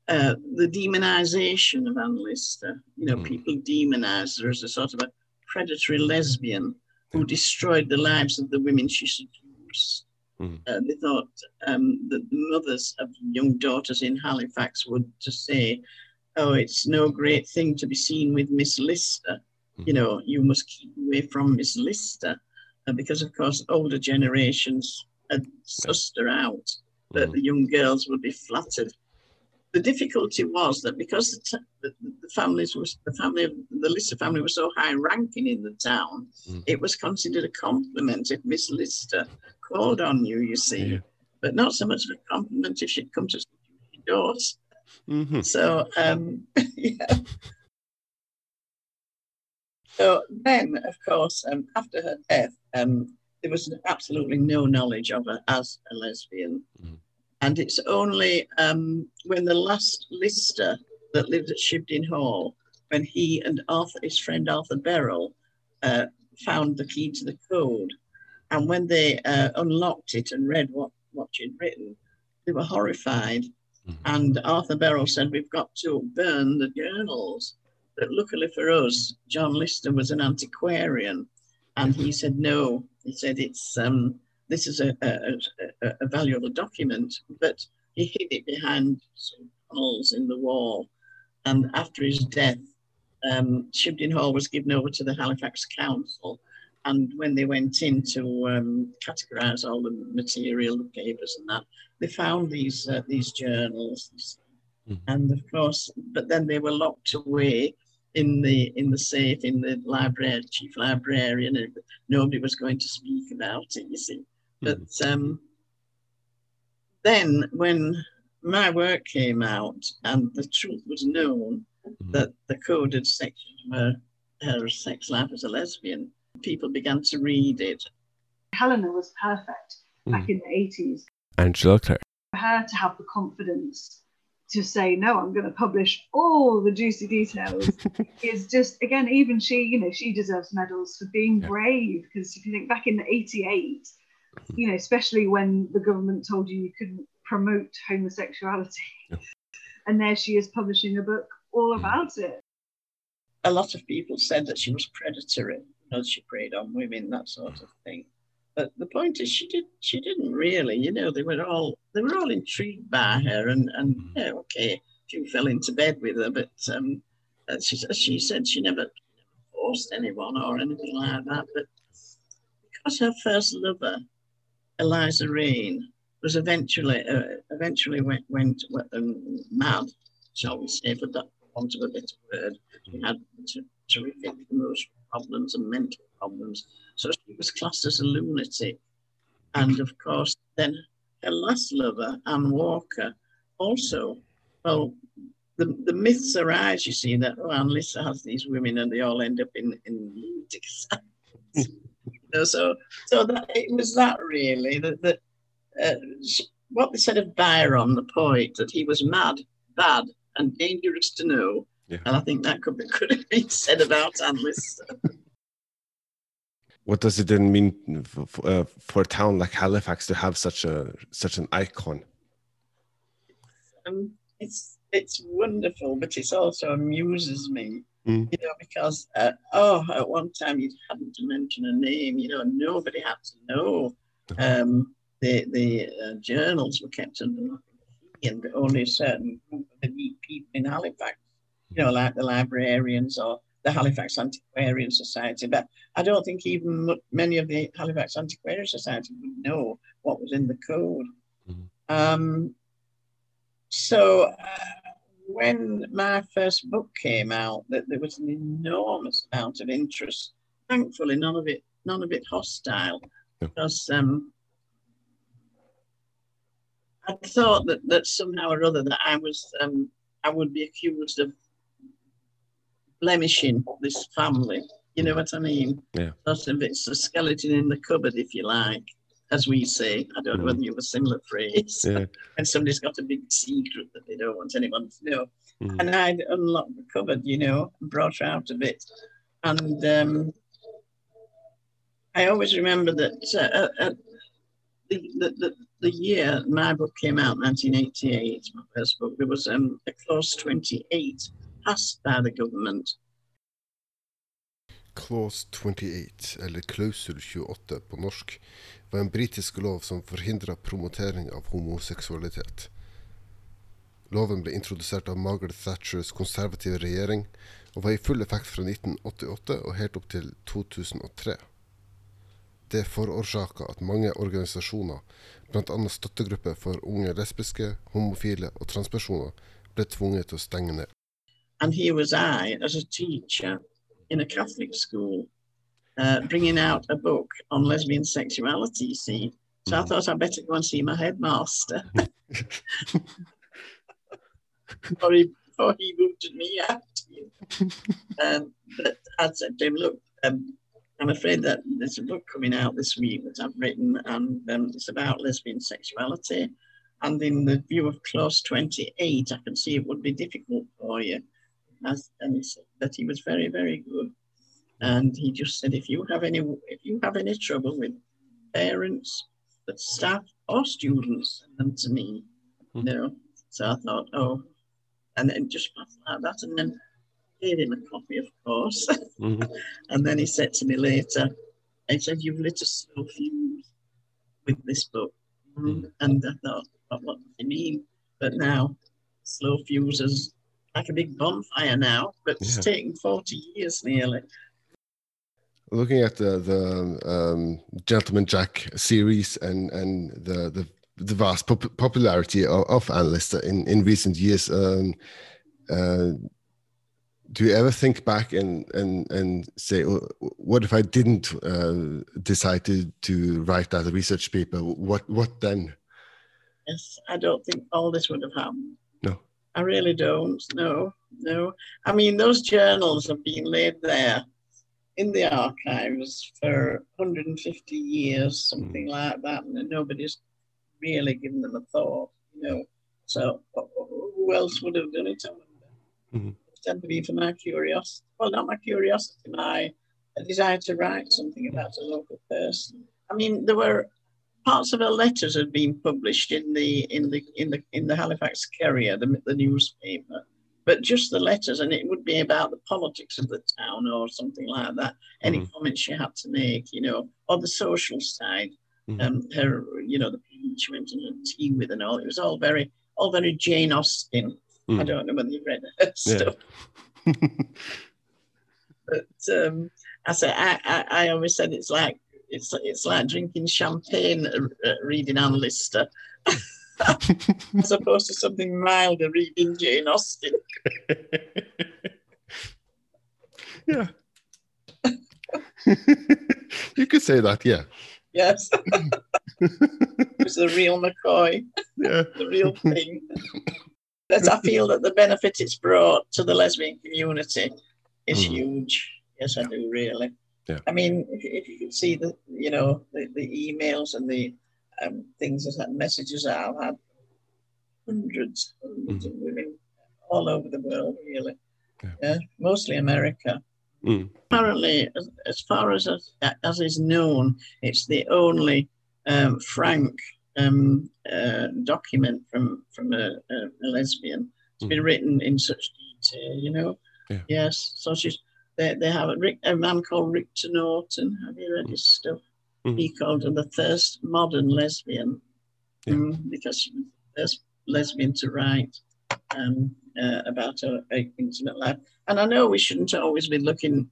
uh, the demonization of Anne Lister. You know, Mm. people demonized her as a sort of a predatory lesbian who destroyed the lives of the women she seduced. Mm. Uh, they thought um, that the mothers of young daughters in Halifax would just say, "Oh, it's no great thing to be seen with Miss Lister. You know, you must keep away from Miss Lister." Uh, because of course older generations had sussed her out, that the young girls would be flattered. The difficulty was that because the, t- the, the families was the family of the Lister family was so high ranking in the town, Mm. it was considered a compliment if Miss Lister called on you. You see, Yeah. but not so much of a compliment if she'd come to your doors. Mhm. So um, yeah. So then, of course, um, after her death, um, there was absolutely no knowledge of her as a lesbian. Mhm. And it's only um, when the last Lister that lived at Shibden Hall, when he and Arthur, his friend Arthur Burrell, uh, found the key to the code, and when they uh, unlocked it and read what, what she'd written, they were horrified. Mhm. And Arthur Burrell said, We've got to burn the journals. But luckily for us, John Lister was an antiquarian. And he said, No. He said, It's um, this is a, a, a, a valuable document. But he hid it behind some panels in the wall. And after his death, um, Shibden Hall was given over to the Halifax Council. And when they went in to um, categorize all the material, the papers and that, they found these uh, these journals, Mhm. and of course, but then they were locked away in the in the safe in the library, chief librarian, and nobody was going to speak about it. You see, but um, then when my work came out and the truth was known that the coded sections were her sex life as a lesbian, people began to read it. Helena was perfect back in the 80s. and Angela Clare. For her to have the confidence to say, no, I'm going to publish all the juicy details is just, again, even she, you know, she deserves medals for being brave. Because if you think back in the 88, you know, especially when the government told you you couldn't promote homosexuality, and there she is publishing a book all mm. about it. A lot of people said that she was predatory, you know, she preyed on women, that sort of thing. But the point is, she did. She didn't really. You know, they were all they were all intrigued by her, and and yeah, okay, she fell into bed with her, but um, she she said she never forced anyone or anything like that. But because her first lover, Eliza Raine, was eventually uh, eventually went went um, mad, shall we say, for that want of a better word. She had t- terrific emotional problems and mental problems, so she was classed as a lunatic. And of course, then her last lover, Anne Walker, also, well, the, the myths arise, you see, that oh, Anne Lister has these women and they all end up in, in lunatic asylums. you know, so so that it was that really that, that uh, what they said of Byron, the poet, that he was mad, bad, and dangerous to know. Yeah. And I think that could be, could have been said about Anne Lister. What does it then mean for, uh, for a town like Halifax to have such a such an icon? um, it's it's wonderful, but it also amuses me, Mm. you know, because uh, oh, at one time you hadn't to mention a name, you know, nobody had to know. Um, the the uh, journals were kept under lock and only a certain group of elite people in Halifax, you know, like the librarians or the Halifax Antiquarian Society. But I don't think even many of the Halifax Antiquarian Society would know what was in the code. Um, so uh, when my first book came out, that there was an enormous amount of interest. Thankfully, none of it, none of it hostile, because um, I thought that that somehow or other that I was, um, I would be accused of blemishing this family. You know what I mean? Yeah. Sort of, it's a skeleton in the cupboard, if you like, as we say. I don't know whether you have a similar phrase Yeah. and somebody's got a big secret that they don't want anyone to know. Mhm. And I'd unlocked the cupboard, you know, and brought her out a bit. And um, I always remember that uh, uh, the, the, the, the year my book came out, 1988, my first book, there was um, a clause 28 passed by the government Clause 28, eller klausul 28 på norsk, var en britisk lov som forhindra promotering av homoseksualitet. Loven ble introdusert av Margaret Thatchers konservative regjering, og var i full effekt fra 1988 og helt opp til 2003. Det forårsaka at mange organisasjoner, bl.a. støttegrupper for unge lesbiske, homofile og transpersoner, ble tvunget til å stenge ned. And here was I, as a teacher in a Catholic school, uh, bringing out a book on lesbian sexuality, you see. So I thought I'd better go and see my headmaster. before, he, before he booted me out. um, but I said to him, look, um, I'm afraid that there's a book coming out this week that I've written, and um, it's about lesbian sexuality. And in the view of clause 28, I can see it would be difficult for you. And he said that he was very, very good. And he just said, if you have any, if you have any trouble with parents, but staff or students, send them to me. Hmm. You know. So I thought, oh, and then just like that, and then gave him a copy, of course. Mm-hmm. and then he said to me later, he said, "You've lit a slow fuse with this book," hmm. and I thought, what, what does he mean? But now, slow fuse is like a big bonfire now, but it's Yeah. taken forty years nearly. Looking at the the um, Gentleman Jack series and and the the the vast pop- popularity of, of Anne in, in recent years. Um, uh, do you ever think back and and and say, what if I didn't uh, decide to to write that research paper? What what then? Yes, I don't think all this would have happened. I really don't. No, no. I mean, those journals have been laid there in the archives for 150 years, something like that, and nobody's really given them a thought. You know, so who else would have done it? I wonder. Mm-hmm. Tend to be for my curiosity. Well, not my curiosity, my desire to write something about a local person. I mean, there were parts of her letters had been published in the in the in the in the Halifax Courier, the, the newspaper, but just the letters, and it would be about the politics of the town or something like that. Any Mm-hmm. comments she had to make, you know, or the social side. Mhm. Um, her, you know, the people she went to tea with and all. It was all very, all very Jane Austen. I Mm. don't know whether you read her Yeah. stuff, but um, I say I, I, I always said it's like it's it's like drinking champagne, uh, uh, reading Anne Lister, as opposed to something milder, reading Jane Austen. yeah. you could say that, yeah. Yes, it's the real McCoy, Yeah. the real thing. But I feel that the benefit it's brought to the lesbian community is Mm. huge. Yes, I do really. Yeah. I mean, if, if you could see the, you know, the, the emails and the um, things that messages that I've had, hundreds, hundreds of women all over the world, really. Yeah. Yeah, mostly America. Mm. Apparently, as, as far as as is known, it's the only um, frank um, uh, document from from a, a, lesbian. It's been written in such detail, you know. Yeah. Yes. So she's they, they have a, Rick, a man called Rictor Norton. Have you read his stuff? Mhm. He called her the first modern lesbian Yeah. Mm, because she was the first lesbian to write um, uh, about her, her intimate life. And I know we shouldn't always be looking.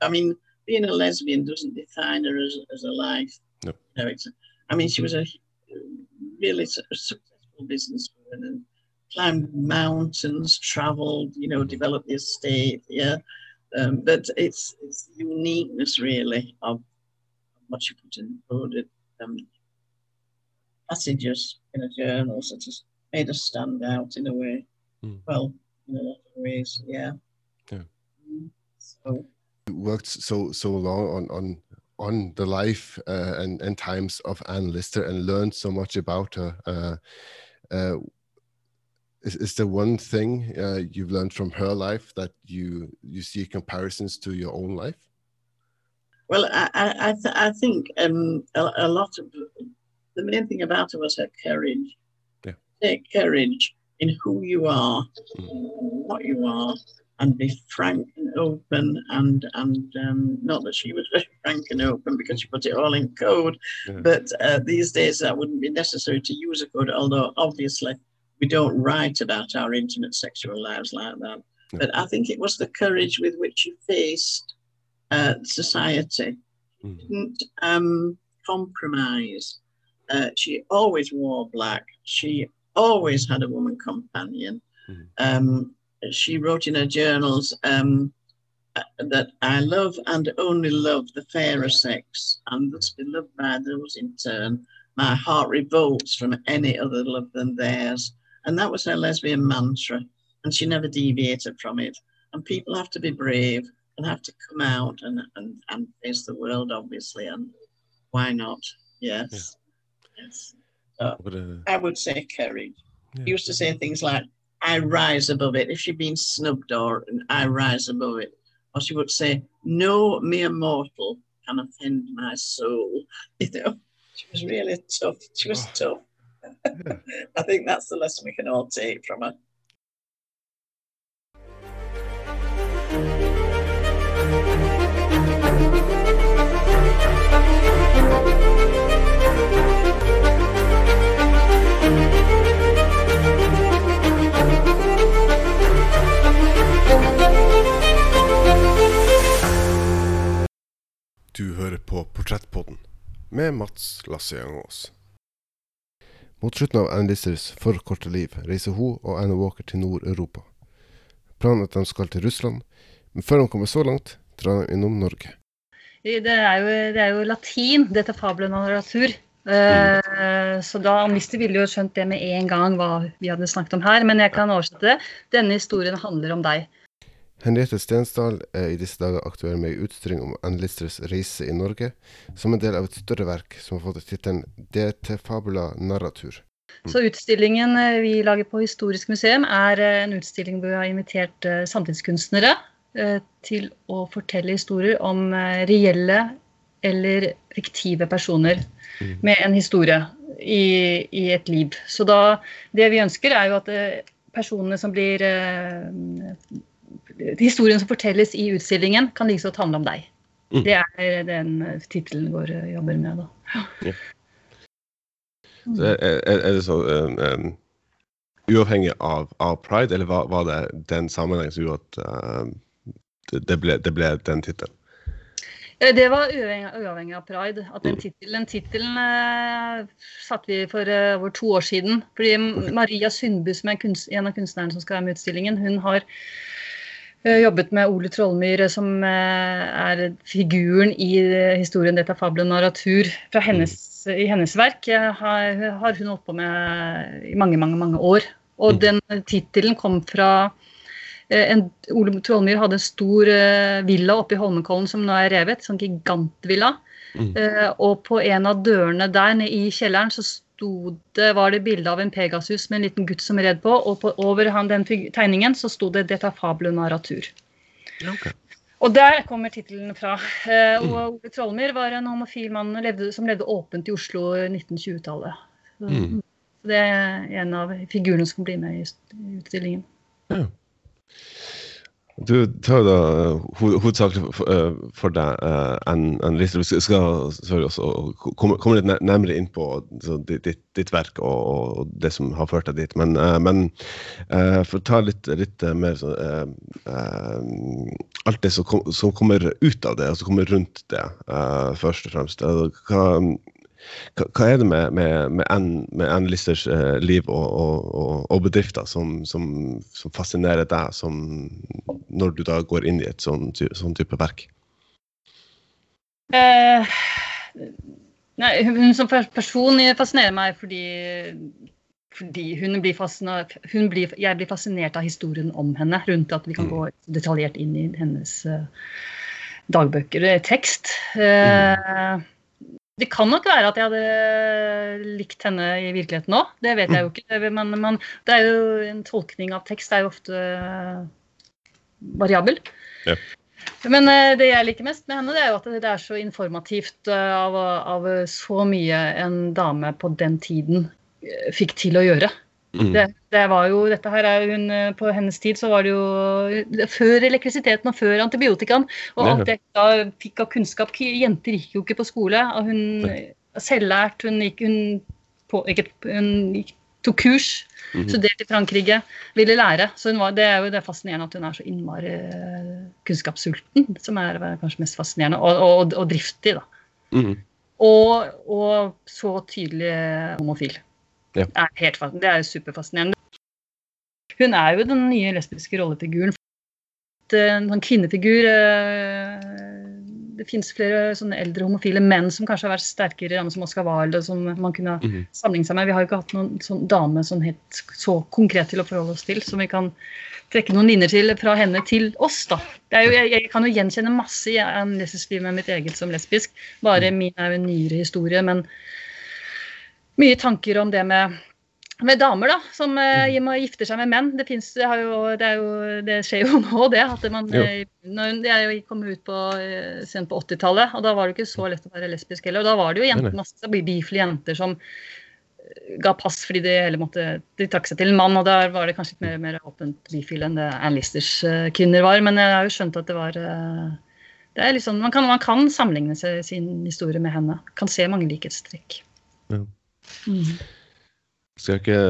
I mean, being a lesbian doesn't define her as, as a life. No. You know, I mean, she was a really successful businesswoman and climbed mountains, traveled, you know, developed the estate. Yeah. Um, but it's it's the uniqueness really of what she put in coded um, passages in a journal that has made us stand out in a way. Mm. Well, in a lot of ways, yeah. Yeah. Mm. So You worked so so long on on on the life uh, and and times of Anne Lister and learned so much about her. Uh, uh, is, is there one thing uh, you've learned from her life that you you see comparisons to your own life? Well, I I, I, th- I think um, a, a lot of the main thing about her was her courage. Yeah. Take courage in who you are, what you are, and be frank and open. And and um, not that she was very frank and open because she put it all in code, Yeah. but uh, these days that wouldn't be necessary to use a code. Although obviously we don't write about our intimate sexual lives like that. No. But I think it was the courage with which she faced uh, society. Mm. Didn't um, compromise. Uh, she always wore black. She always had a woman companion. Mhm. Um, she wrote in her journals um, uh, that I love and only love the fairer sex, and thus be loved by those in turn. My heart revolts from any other love than theirs. And that was her lesbian mantra, and she never deviated from it. And people have to be brave and have to come out and, and, and face the world, obviously. And why not? Yes. Yes. But, uh, I would say courage. Yeah. She used to say things like, I rise above it. If she'd been snubbed or I rise above it. Or she would say, No mere mortal can offend my soul. You know, she was really tough. She was tough. I think that's the lesson we can all take from her. Du hører på Portrettpodden med Mats Lasse Jangås. Mot slutten av Anne Listers for korte liv reiser hun og Anne Walker til Nord-Europa. Planen er at de skal til Russland, men før de kommer så langt, drar de innom Norge. Det er jo, det er jo latin, dette fabelen av natur. Uh, så da Anne Lister ville jo skjønt det med en gang hva vi hadde snakket om her, men jeg kan oversette det. Denne historien handler om deg. Henriette Stensdal er i disse dager aktuell med en utstilling om Anne Listers reise i Norge, som en del av et større verk som har fått tittelen DT fabula narratur. Så utstillingen eh, vi lager på Historisk museum, er eh, en utstilling hvor vi har invitert samtidskunstnere til å fortelle historier om reelle eller fiktive personer mm. med en historie i, i, et liv. Så da, det vi ønsker, er jo at eh, personene som blir eh, Historien som fortelles i utstillingen, kan like godt handle om deg. Mm. Det er den tittelen vår jobber med, da. Ja. Så er, er, det så um, um, Uavhengig av, av, pride, eller var, var, det den sammenhengen som gjorde at um, det, ble, det ble den tittelen? Eh, det var uavhengig, av pride. At den tittelen, tittelen eh, satte vi for uh, over to år siden. Fordi Maria Sundbu, som er kunst, en av kunstnerne som skal være med i utstillingen, hun har uh, jobbet med Ole Trollmyr, som uh, er figuren i historien 'Dette er fabelen narratur'. Fra hennes, I hennes verk har, har hun holdt på med i mange, mange, mange år. Og mm. den tittelen kom fra Eh, en, Ole Trollmyr hadde en stor villa oppe i Holmenkollen som nå er revet. Sånn gigantvilla. Mm. Og på en av dørene der nede i kjelleren så sto det, var det bilde av en Pegasus med en liten gutt som red på. Og på, over han, den tegningen så sto det 'Dette er fabelen narratur'. Okay. Og der kommer tittelen fra. Uh, mm. Ole Trollmyr var en homofil mann levde, som levde åpent i Oslo i 1920-tallet. Mm. Det er en av figurene som blir med i utstillingen. Ja. Du tar da uh, hovedsakelig for, uh, deg uh, en, en liste. Vi skal selvfølgelig også komme, litt nærmere inn på ditt, ditt, verk og, og, det som har ført deg dit. Men, men for å ta litt, litt mer så, Alt det som, kom, som, kommer ut av det, og som kommer rundt det, først og fremst. Hva, hva, er det med, med, med, N-listers eh, liv og, og, og bedrifter som, som, som, fascinerer deg som, når du da går inn i et sånn, sånn type verk? Eh, nei, hun som person fascinerer meg fordi, fordi hun blir fascinert, hun blir, jeg blir fascinert av historien om henne, rundt at vi kan mm. gå detaljert inn i hennes uh, dagbøker, tekst. Eh, mm. Det kan nok være at jeg hadde likt henne i virkeligheten òg. Det vet jeg jo ikke. Men, men, det er jo en tolkning av tekst er jo ofte variabel. Ja. Men eh, det jeg liker mest med henne, det er jo at det er så informativt eh, av, av så mye en dame på den tiden eh, fikk til å gjøre. Mm. Det, det, var jo, dette her er hun, eh, På hennes tid så var det jo før elektrisiteten og før antibiotikaen. Og alt det da fikk av kunnskap Jenter gikk jo ikke på skole. og Hun selvlært, hun gikk hun, på, ikke, hun gikk, tok kurs. Mm -hmm. Studerte i Frankrike. Ville lære. Så var, det er jo det fascinerende at hun er så innmari kunnskapssulten, som er kanskje mest fascinerende. Og, og, og driftig, da. Mm -hmm. og, og så tydelig homofil. Ja. Er helt, det er superfascinerende. Hun er jo den nye lesbiske rollefiguren. En sånn kvinnefigur eh, Det finnes flere sånne eldre homofile menn som kanskje har vært sterkere, som Oscar Wilde, som man kunne mm -hmm. sammenligne seg med. Vi har jo ikke hatt noen sånn dame sånn helt så konkret til å forholde oss til, som vi kan trekke noen linjer til fra henne til oss. da. Jo, jeg, jeg, kan jo gjenkjenne masse i en liv med mitt eget som lesbisk. Bare min er jo en nyere historie. men mye tanker om det med, med damer da, som uh, gifter seg med menn. Det, finnes, det, jo, det, jo, det skjer jo nå, det. at man, når, Jeg kom ut på, uh, sent på 80-tallet, og da var det ikke så lett å være lesbisk heller. Og da var det jo jenter, masse bifile jenter som ga pass fordi de heller måtte de trakk seg til en mann, og der var det kanskje litt mer, mer åpent bifil enn det Anne Listers kvinner var. Men jeg har jo skjønt at det var det er liksom, man, kan, man kan sammenligne sin historie med henne. Kan se mange likhetstrekk. Ja. Mm. Skal ikke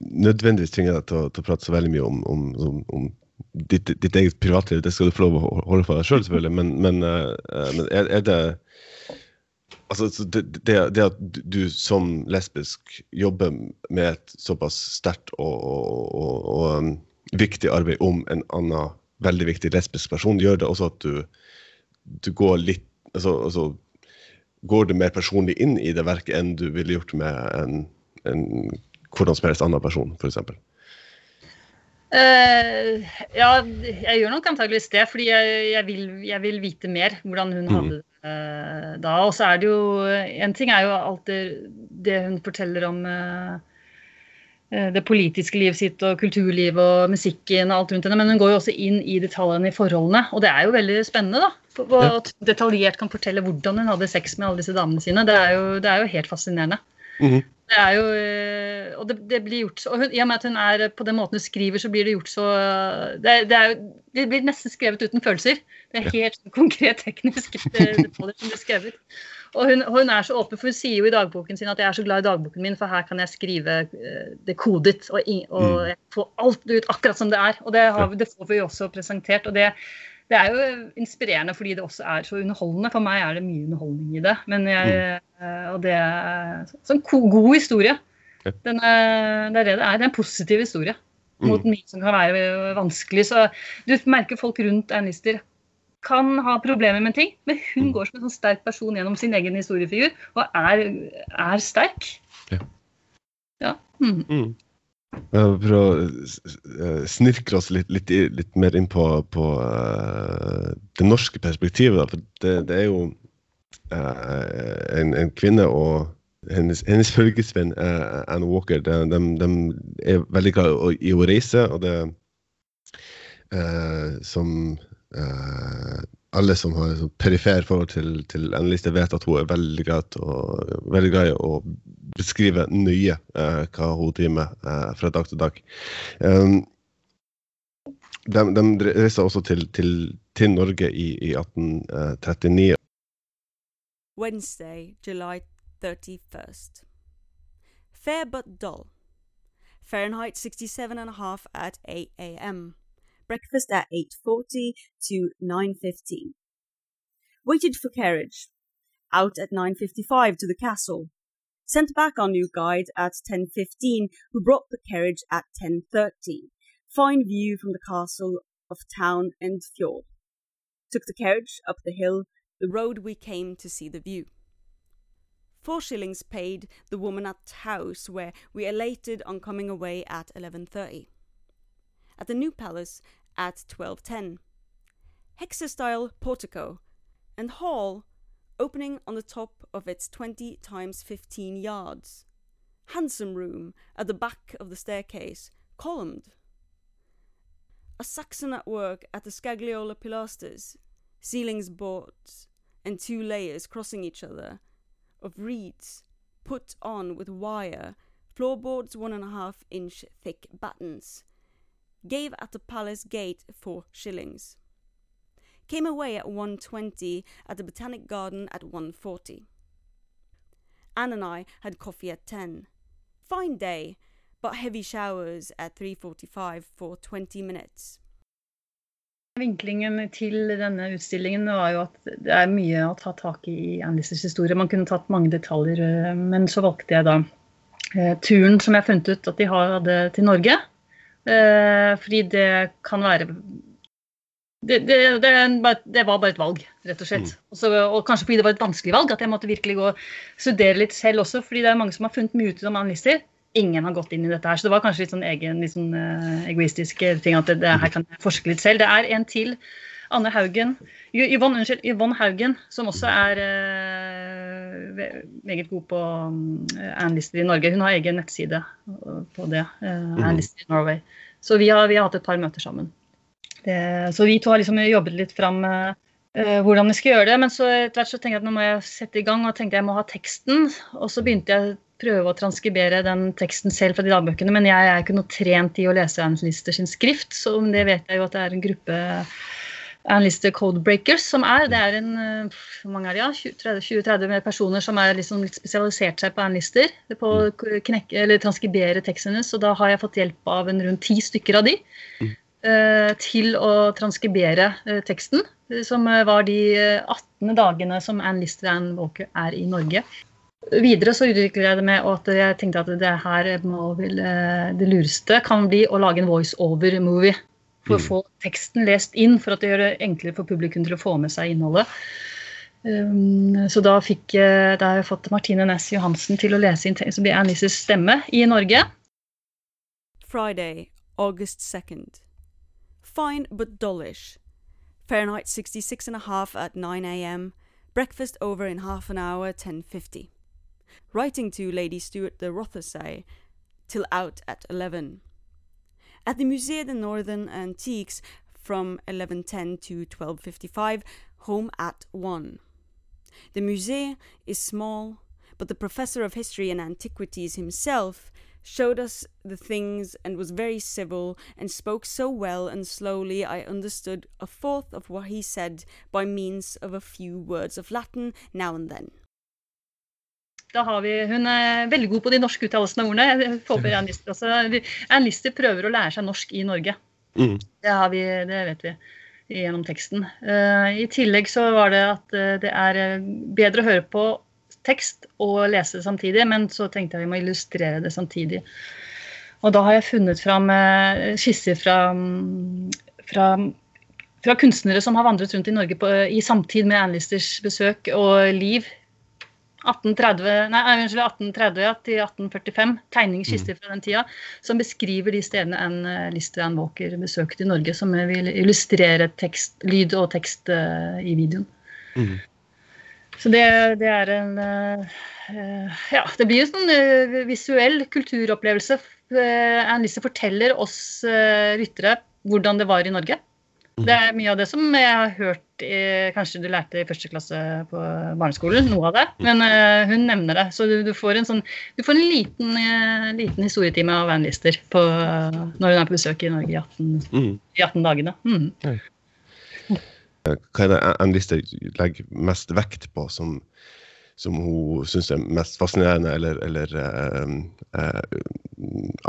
nødvendigvis tvinge deg til til å, prate så veldig mye om, om, om, om ditt, ditt, eget privatliv. Det skal du få lov å holde for deg sjøl, selv, selvfølgelig. Men, men, uh, men er, er, det Altså, det, det, det, at du som lesbisk jobber med et såpass sterkt og, og, og, og um, viktig arbeid om en annen veldig viktig lesbisk person, gjør det også at du, du går litt altså, altså, Går du mer personlig inn i det verket enn du ville gjort med en, en hvordan som helst annen person, f.eks.? Uh, ja, jeg gjør nok antageligvis det, fordi jeg, jeg, vil, jeg vil, vite mer hvordan hun mm. hadde det uh, da. Og så er det jo En ting er jo alt det, det hun forteller om uh, det politiske livet sitt og kulturlivet og musikken og alt rundt henne, men hun går jo også inn i detaljene i forholdene. Og det er jo veldig spennende, da. Og ja. detaljert kan fortelle hvordan hun hadde sex med alle disse damene sine. Det er jo, det er jo helt fascinerende. Mm -hmm. Det er jo eh, Og det, det blir gjort og hun, I og med at hun er på den måten hun skriver, så blir det gjort så Det, det, er jo, det blir nesten skrevet uten følelser. Det er helt ja. konkret teknisk detaljer som blir skrevet. Og hun, hun, er så åpen, for hun sier jo i dagboken sin at jeg er så glad i dagboken min, for her kan jeg skrive eh, det kodet og, og mm. få alt ut akkurat som det er. Og det, har, det får vi jo også presentert. og det det er jo inspirerende fordi det også er så underholdende. For meg er det mye underholdning i det. Men jeg, mm. Og det er sånn god historie. Den er, det er det det er. Det er en positiv historie mot mm. mye som kan være vanskelig. Så du merker folk rundt Ann Lister kan ha problemer med ting, men hun mm. går som en sånn sterk person gjennom sin egen historiefigur og er, er sterk. Ja. ja. Mm. For å eh, snirkle oss litt, litt, litt, mer inn på, på uh, det norske perspektivet. For det, det er jo en, en, kvinne og hennes, hennes følgesvenn Anne Walker. De, de, de, er veldig glad i å reise, og det som alle som har sånn perifer forhold til, til Annelise, vet at hun er veldig glad, i å beskrive nøye eh, hva hun driver med eh, fra dag til dag. Um, de, de reiser også til, til, til Norge i, i 1839. Wednesday, July 31st. Fair but dull. Fahrenheit 67.5 at 8 a.m. breakfast at 8.40 to 9.15. Waited for carriage. Out at 9.55 to the castle. Sent back our new guide at 10.15 who brought the carriage at 10.30. Fine view from the castle of town and fjord. Took the carriage up the hill, the road we came to see the view. Four shillings paid the woman at house where we elated on coming away at 11.30. At the new palace at 1210. Hexastyle portico and hall opening on the top of its 20 times 15 yards. Handsome room at the back of the staircase, columned. A Saxon at work at the Scagliola pilasters, ceilings boards, and two layers crossing each other, of reeds, put on with wire, floorboards one and a half inch thick battens, gave at the palace gate four shillings. Came away at 1.20, at the Botanic Garden at 1.40. Anne and I had coffee at 10. Fine day, but heavy showers at 3.45 for 20 minutes. Vinklingen til denne utstillingen var jo at det er mye å ta tak i i Andisers historie. Man kunne tatt mange detaljer, eh, men så valgte jeg da eh, turen som jeg funnet ut at de hadde til Norge. Eh, fordi det kan være det, det, det, det, var bare et valg, rett og slett. Mm. Også, og kanskje fordi det var et vanskelig valg, at jeg måtte virkelig gå og studere litt selv også. Fordi det er mange som har funnet mye ut om analyser. Ingen har gått inn i dette her. Så det var kanskje litt sånn egen litt sånn, uh, egoistisk ting at det, her kan jeg forske litt selv. Det er en til. Anne Haugen. Yvonne, unnskyld, Yvonne Haugen, som også er uh, meget god på um, Anne-lister i Norge. Hun har egen nettside på det. Uh, Anne-lister i Norway. Så vi har, vi har hatt et par møter sammen. Det, så vi to har liksom jobbet litt fram uh, hvordan vi skal gjøre det. Men så etter hvert så tenkte jeg at nå må jeg sette i gang, og tenkte jeg må ha teksten. Og så begynte jeg å prøve å transkribere den teksten selv fra de dagbøkene. Men jeg er ikke noe trent i å lese Ernst Lister sin skrift, så om det vet jeg jo at det er en gruppe Ernst Codebreakers som er. Det er en hvor mange er ja, 20-30 personer som er liksom spesialisert seg på Ernlister. På å knekke, eller transkribere teksten hennes. Og da har jeg fått hjelp av en rundt ti stykker av de. Mm. eh, til å transkribere eh, teksten, eh, som eh, var de eh, 18 dagene som Anne Lister og Anne Walker er i Norge. Videre så utvikler jeg det med at jeg tenkte at det her eh, det lureste kan bli å lage en voice-over-movie. For å få teksten lest inn, for at det gjør det enklere for publikum til å få med seg innholdet. Um, så da, fikk, jeg- da har jeg fått Martine Næss Johansen til å lese inn som så blir Annises stemme i Norge. Friday, August 2nd. Fine but dullish. Fahrenheit 66 and a half at 9 a.m. Breakfast over in half an hour, 10.50. Writing to Lady Stuart de Rothesay, till out at 11. At the Musée des Northern Antiques from 11.10 to 12.55, home at 1. The Musée is small, but the professor of history and antiquities himself showed us the things and was very civil and spoke so well and slowly I understood a fourth of what he said by means of a few words of Latin now and then. Da har vi, hun er veldig god på de norske uttalelsene av ordene. Jeg håper Anne Lister også. Lister prøver å lære seg norsk i Norge. Mm. Det, har vi, det vet vi gjennom teksten. Eh, I tillegg så var det at eh, det er eh, bedre å høre på tekst og lese det samtidig, men så tenkte jeg vi må illustrere det samtidig. Og da har jeg funnet fram skisser fra, mm, fra, fra kunstnere som har vandret rundt i Norge på, i samtid med Anlisters Listers besøk og liv. 1830, nei, unnskyld, 1830 ja, til 1845, Tegningskister fra den tida, som beskriver de stedene en og Anne Walker besøkte i Norge, som vil illustrere tekst, lyd og tekst uh, i videoen. Mm. Så det, det er en uh, eh, Ja, det blir en sånn uh, visuell kulturopplevelse. Anne Lise forteller oss lyttere hvordan det var i Norge. Det er mye av det som jeg har hørt i, Kanskje du lærte i første klasse på barneskolen, noe av det. Men uh, hun nevner det. Så du, du får en sånn Du får en liten, uh, liten historietime av Van Lister på, når hun er på besøk i Norge i 18, Mm. i 18 dagene. Mm. Hva er det Ann Lister legger mest vekt på som, som hun syns er mest fascinerende eller, eller eh,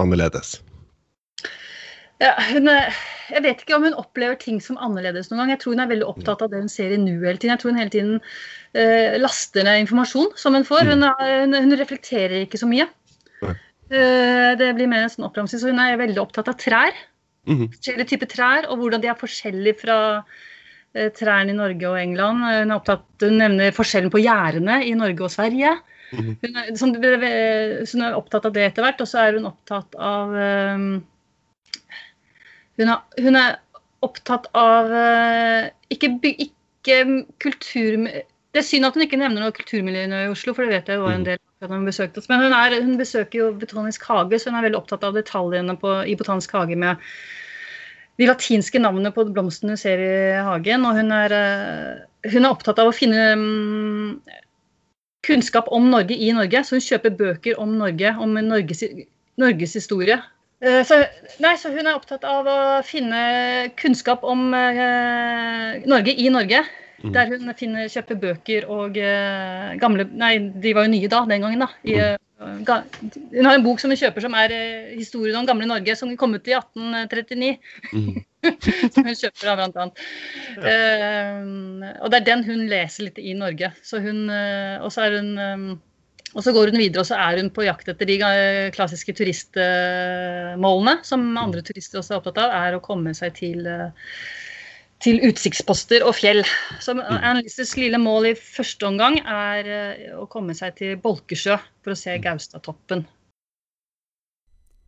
annerledes? Ja, hun, er- jeg vet ikke om hun opplever ting som annerledes noen gang. Jeg tror hun er veldig opptatt av det hun ser i nuet hele tiden. Jeg tror hun hele tiden uh, laster ned informasjon som hun får. Hun, er, hun, hun reflekterer ikke så mye. Eh, det blir mer en sånn oppramsing. Så hun er veldig opptatt av trær. Mhm. Forskjellige typer trær, og hvordan de er forskjellige fra uh, trærne i Norge og England. Hun, er opptatt, hun nevner forskjellen på gjerdene i Norge og Sverige. Mhm. Hun er, sånn, så hun er opptatt av det etter hvert. Og så er hun opptatt av eh, hun, er, hun er opptatt av eh, ikke, ikke kultur... Det er synd at hun ikke nevner noe kulturmiljø i Oslo, for det vet jeg var en del av når hun besøkte oss. Men hun, er, hun besøker jo Botanisk hage, så hun er veldig opptatt av detaljene på, i Botanisk hage med de latinske navnene på blomstene hun ser i hagen. Og hun er, eh, hun er opptatt av å finne mm, kunnskap om Norge i Norge, så hun kjøper bøker om Norge, om Norges, Norges historie. Eh, Så, nei, så hun er opptatt av å finne kunnskap om eh, Norge i Norge. Der hun finner, kjøper bøker og uh, gamle Nei, de var jo nye da, den gangen. da. I, uh, ga, hun har en bok som hun kjøper som er uh, historien om gamle Norge, som kom ut i 1839. som hun kjøper av blant annet. Eh, og det er den hun leser litt i Norge. Så hun, og så er hun eh, og så går hun videre og så er hun på jakt etter de eh, klassiske turistmålene, som andre turister også er opptatt av, er å komme seg til, eh, til utsiktsposter og fjell. Så Anne Listers lille mål i første omgang er eh, å komme seg til Bolkesjø for å se Gaustatoppen.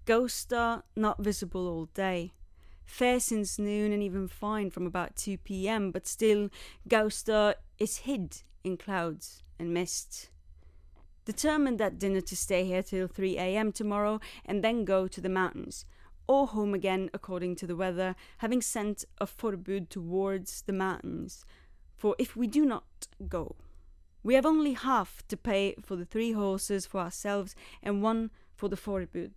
Ghosta not visible all day. Fair since noon and even fine from about 2 p.m., but still Gausta is hid in clouds and mist. Determined at dinner to stay here till 3 a.m. tomorrow and then go to the mountains, or home again according to the weather, having sent a forbud towards the mountains. For if we do not go, we have only half to pay for the three horses for ourselves and one for the forbud.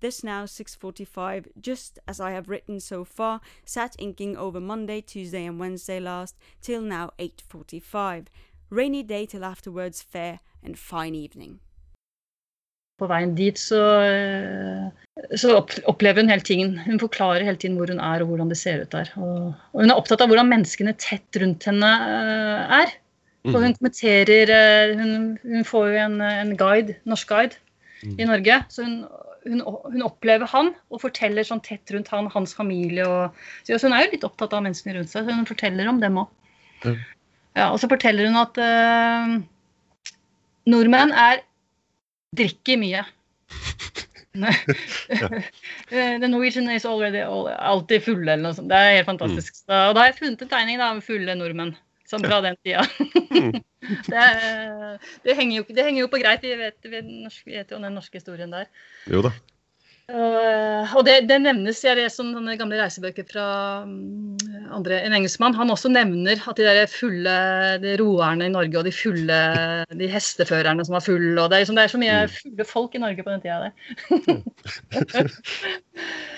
This now 6:45, just as I have written so far, sat inking over Monday, Tuesday, and Wednesday last, till now 8:45. Rainy day till afterwards, fair and fine evening. på veien dit så, eh, så opplever hun hele tiden Hun forklarer hele tiden hvor hun er og hvordan det ser ut der. Og, og hun er opptatt av hvordan menneskene tett rundt henne eh, er. Så hun Mm. kommenterer eh, Hun, hun får jo en, en guide, norsk guide i Norge. Så hun, hun, hun opplever han og forteller sånn tett rundt han, hans familie. Og, så hun er jo litt opptatt av menneskene rundt seg, så hun forteller om dem òg. Ja. Og så forteller hun at uh, nordmenn er drikker mye. Eh, The Norwegian is already all, alltid fulle, eller noe sånt. Det er helt fantastisk. Så, og da har jeg funnet en tegning da, med fulle nordmenn. Sånn fra den tida. det, det, henger jo, det henger jo på greit. Vi vet, vi vi vet jo om den norske historien der. Jo da. Uh, og det, det nevnes Jeg leser om sånne gamle reisebøker fra um, andre, en engelskmann. Han også nevner at de der fulle de roerne i Norge og de fulle de hesteførerne som var fulle og Det er, liksom, det er så mye fulle folk i Norge på den tida der.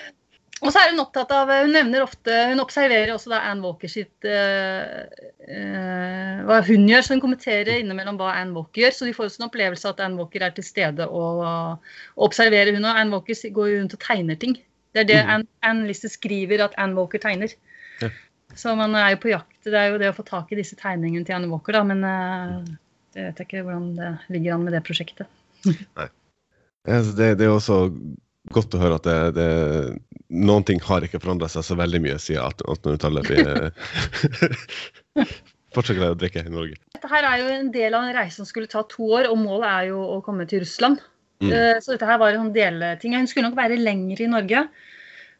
og så er hun opptatt av Hun nevner ofte Hun observerer også da Anne Walker sitt uh, uh, Hva hun gjør, så hun kommenterer innimellom hva Anne Walker gjør. Så de får også en opplevelse av at Anne Walker er til stede og, uh, observerer hun. Og Anne Walker går jo rundt og tegner ting. Det er det mm. Anne, Anne Lister skriver at Anne Walker tegner. Ja. Så man er jo på jakt. Det er jo det å få tak i disse tegningene til Anne Walker, da. Men uh, det vet jeg ikke hvordan det ligger an med det prosjektet. Nei. Det, det er også godt å høre at det, det, noen ting har ikke forandra seg så veldig mye siden 1800-tallet. Vi fortsatt å drikke i Norge. Dette her er jo en del av en reise som skulle ta to år, og målet er jo å komme til Russland. Mm. Eh, Så dette her var en delting. Hun skulle nok være lenger i Norge.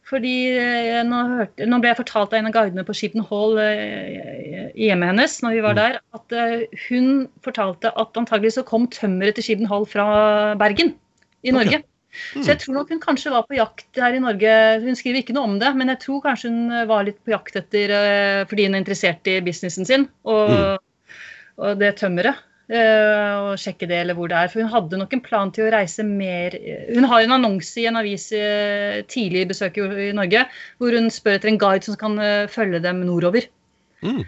Fordi eh, nå, hørte, nå ble jeg fortalt av en av guidene på Sheepton Hall eh, i hjemmet hennes når vi var der, at hun fortalte at antagelig så kom tømmeret til Sheepton Hall fra Bergen i Norge. Så jeg tror nok hun kanskje var på jakt her i Norge. Hun skriver ikke noe om det, men jeg tror kanskje hun var litt på jakt etter eh, fordi hun er interessert i businessen sin og, og det tømmeret. eh, Og sjekke det eller hvor det er. For hun hadde nok en plan til å reise mer Hun har en annonse i en avis eh, tidlig i besøket i Norge hvor hun spør etter en guide som kan eh, følge dem nordover. Mm.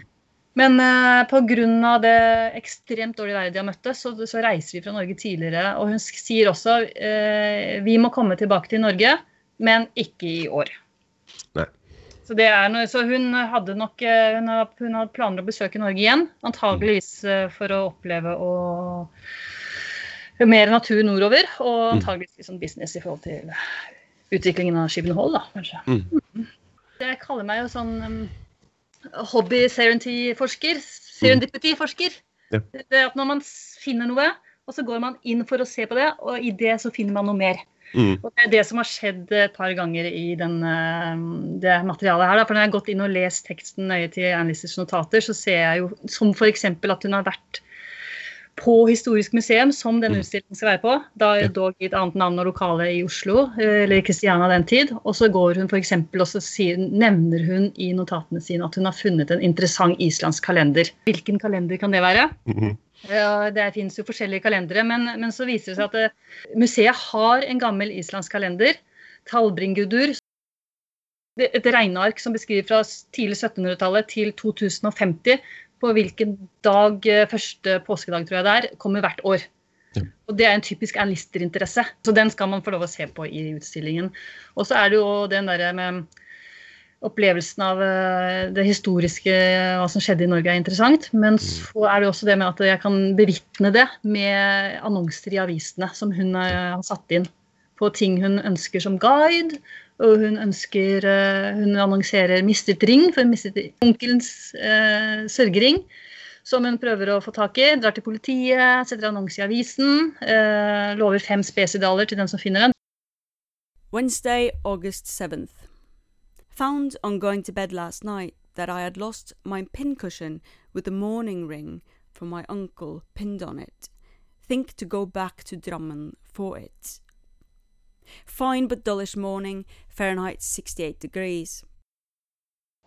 Men uh, pga. det ekstremt dårlige været de har møtt, så, så reiser vi fra Norge tidligere. Og hun sier også uh, vi må komme tilbake til Norge, men ikke i år. Nei. Så, det noe, så hun hadde nok eh, hun, hadde, hun hadde planer å besøke Norge igjen, antageligvis eh, for å oppleve å mer natur nordover, og Mm. antageligvis sånn business i forhold til utviklingen av Skibbenhold, da, kanskje. Mm. Jeg kaller meg jo sånn hobby-serendipity-forsker. Serendipity-forsker. Ja. Det er at når man finner noe, og så går man inn for å se på det, og i det så finner man noe mer. Mm. Og det er det som har skjedd et par ganger i den, eh, det materialet her. Da. For når jeg har gått inn og lest teksten nøye til Annelises notater, så ser jeg jo som f.eks. at hun har vært på Historisk museum, som denne utstillingen skal være på. Da dog i et annet navn og lokale i Oslo, eh, eller Kristiania den tid. Og så går hun f.eks. og så sier, nevner hun i notatene sine at hun har funnet en interessant islandsk kalender. Hvilken kalender kan det være? Mhm. Ja, det finnes jo forskjellige kalendere, men, men så viser det seg at eh, museet har en gammel islandsk kalender, Talbringudur. Et regneark som beskriver fra tidlig 1700-tallet til 2050 på hvilken dag eh, første påskedag tror jeg det er, kommer hvert år. Og Det er en typisk Ann Lister-interesse, så den skal man få lov å se på i utstillingen. Og så er det jo den derre med opplevelsen av eh, det historiske, hva som skjedde i Norge, er interessant. Men så er det også det med at jeg kan bevitne det med annonser i avisene som hun eh, har satt inn på ting hun ønsker som guide. Og hun ønsker eh, Hun annonserer mistet ring for mistet onkelens eh, sørgering. Som hun prøver å få tak i. Drar til politiet, setter annonse i avisen. Eh, lover fem spesidaler til den som finner den. Wednesday, August 7th. Found on going to bed last night that I had lost my pincushion with the morning ring from my uncle pinned on it. Think to go back to Drammen for it. Fine but dullish morning, Fahrenheit 68 degrees.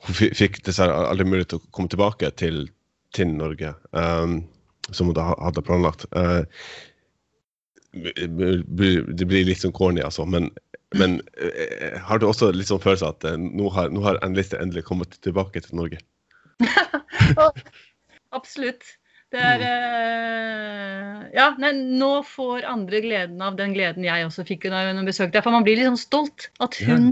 Hun fi- fikk dessverre aldri mulighet til å komme tilbake til, til Norge, um, som hun da hadde planlagt. Uh, det blir litt sånn corny, altså, men, men eh, har du også litt sånn følelse at uh, nå har, nå har endelig kommet tilbake til Norge? Absolutt. Det er uh, Ja, nei, nå får andre gleden av den gleden jeg også fikk da hun besøkte deg. For man blir liksom stolt. At hun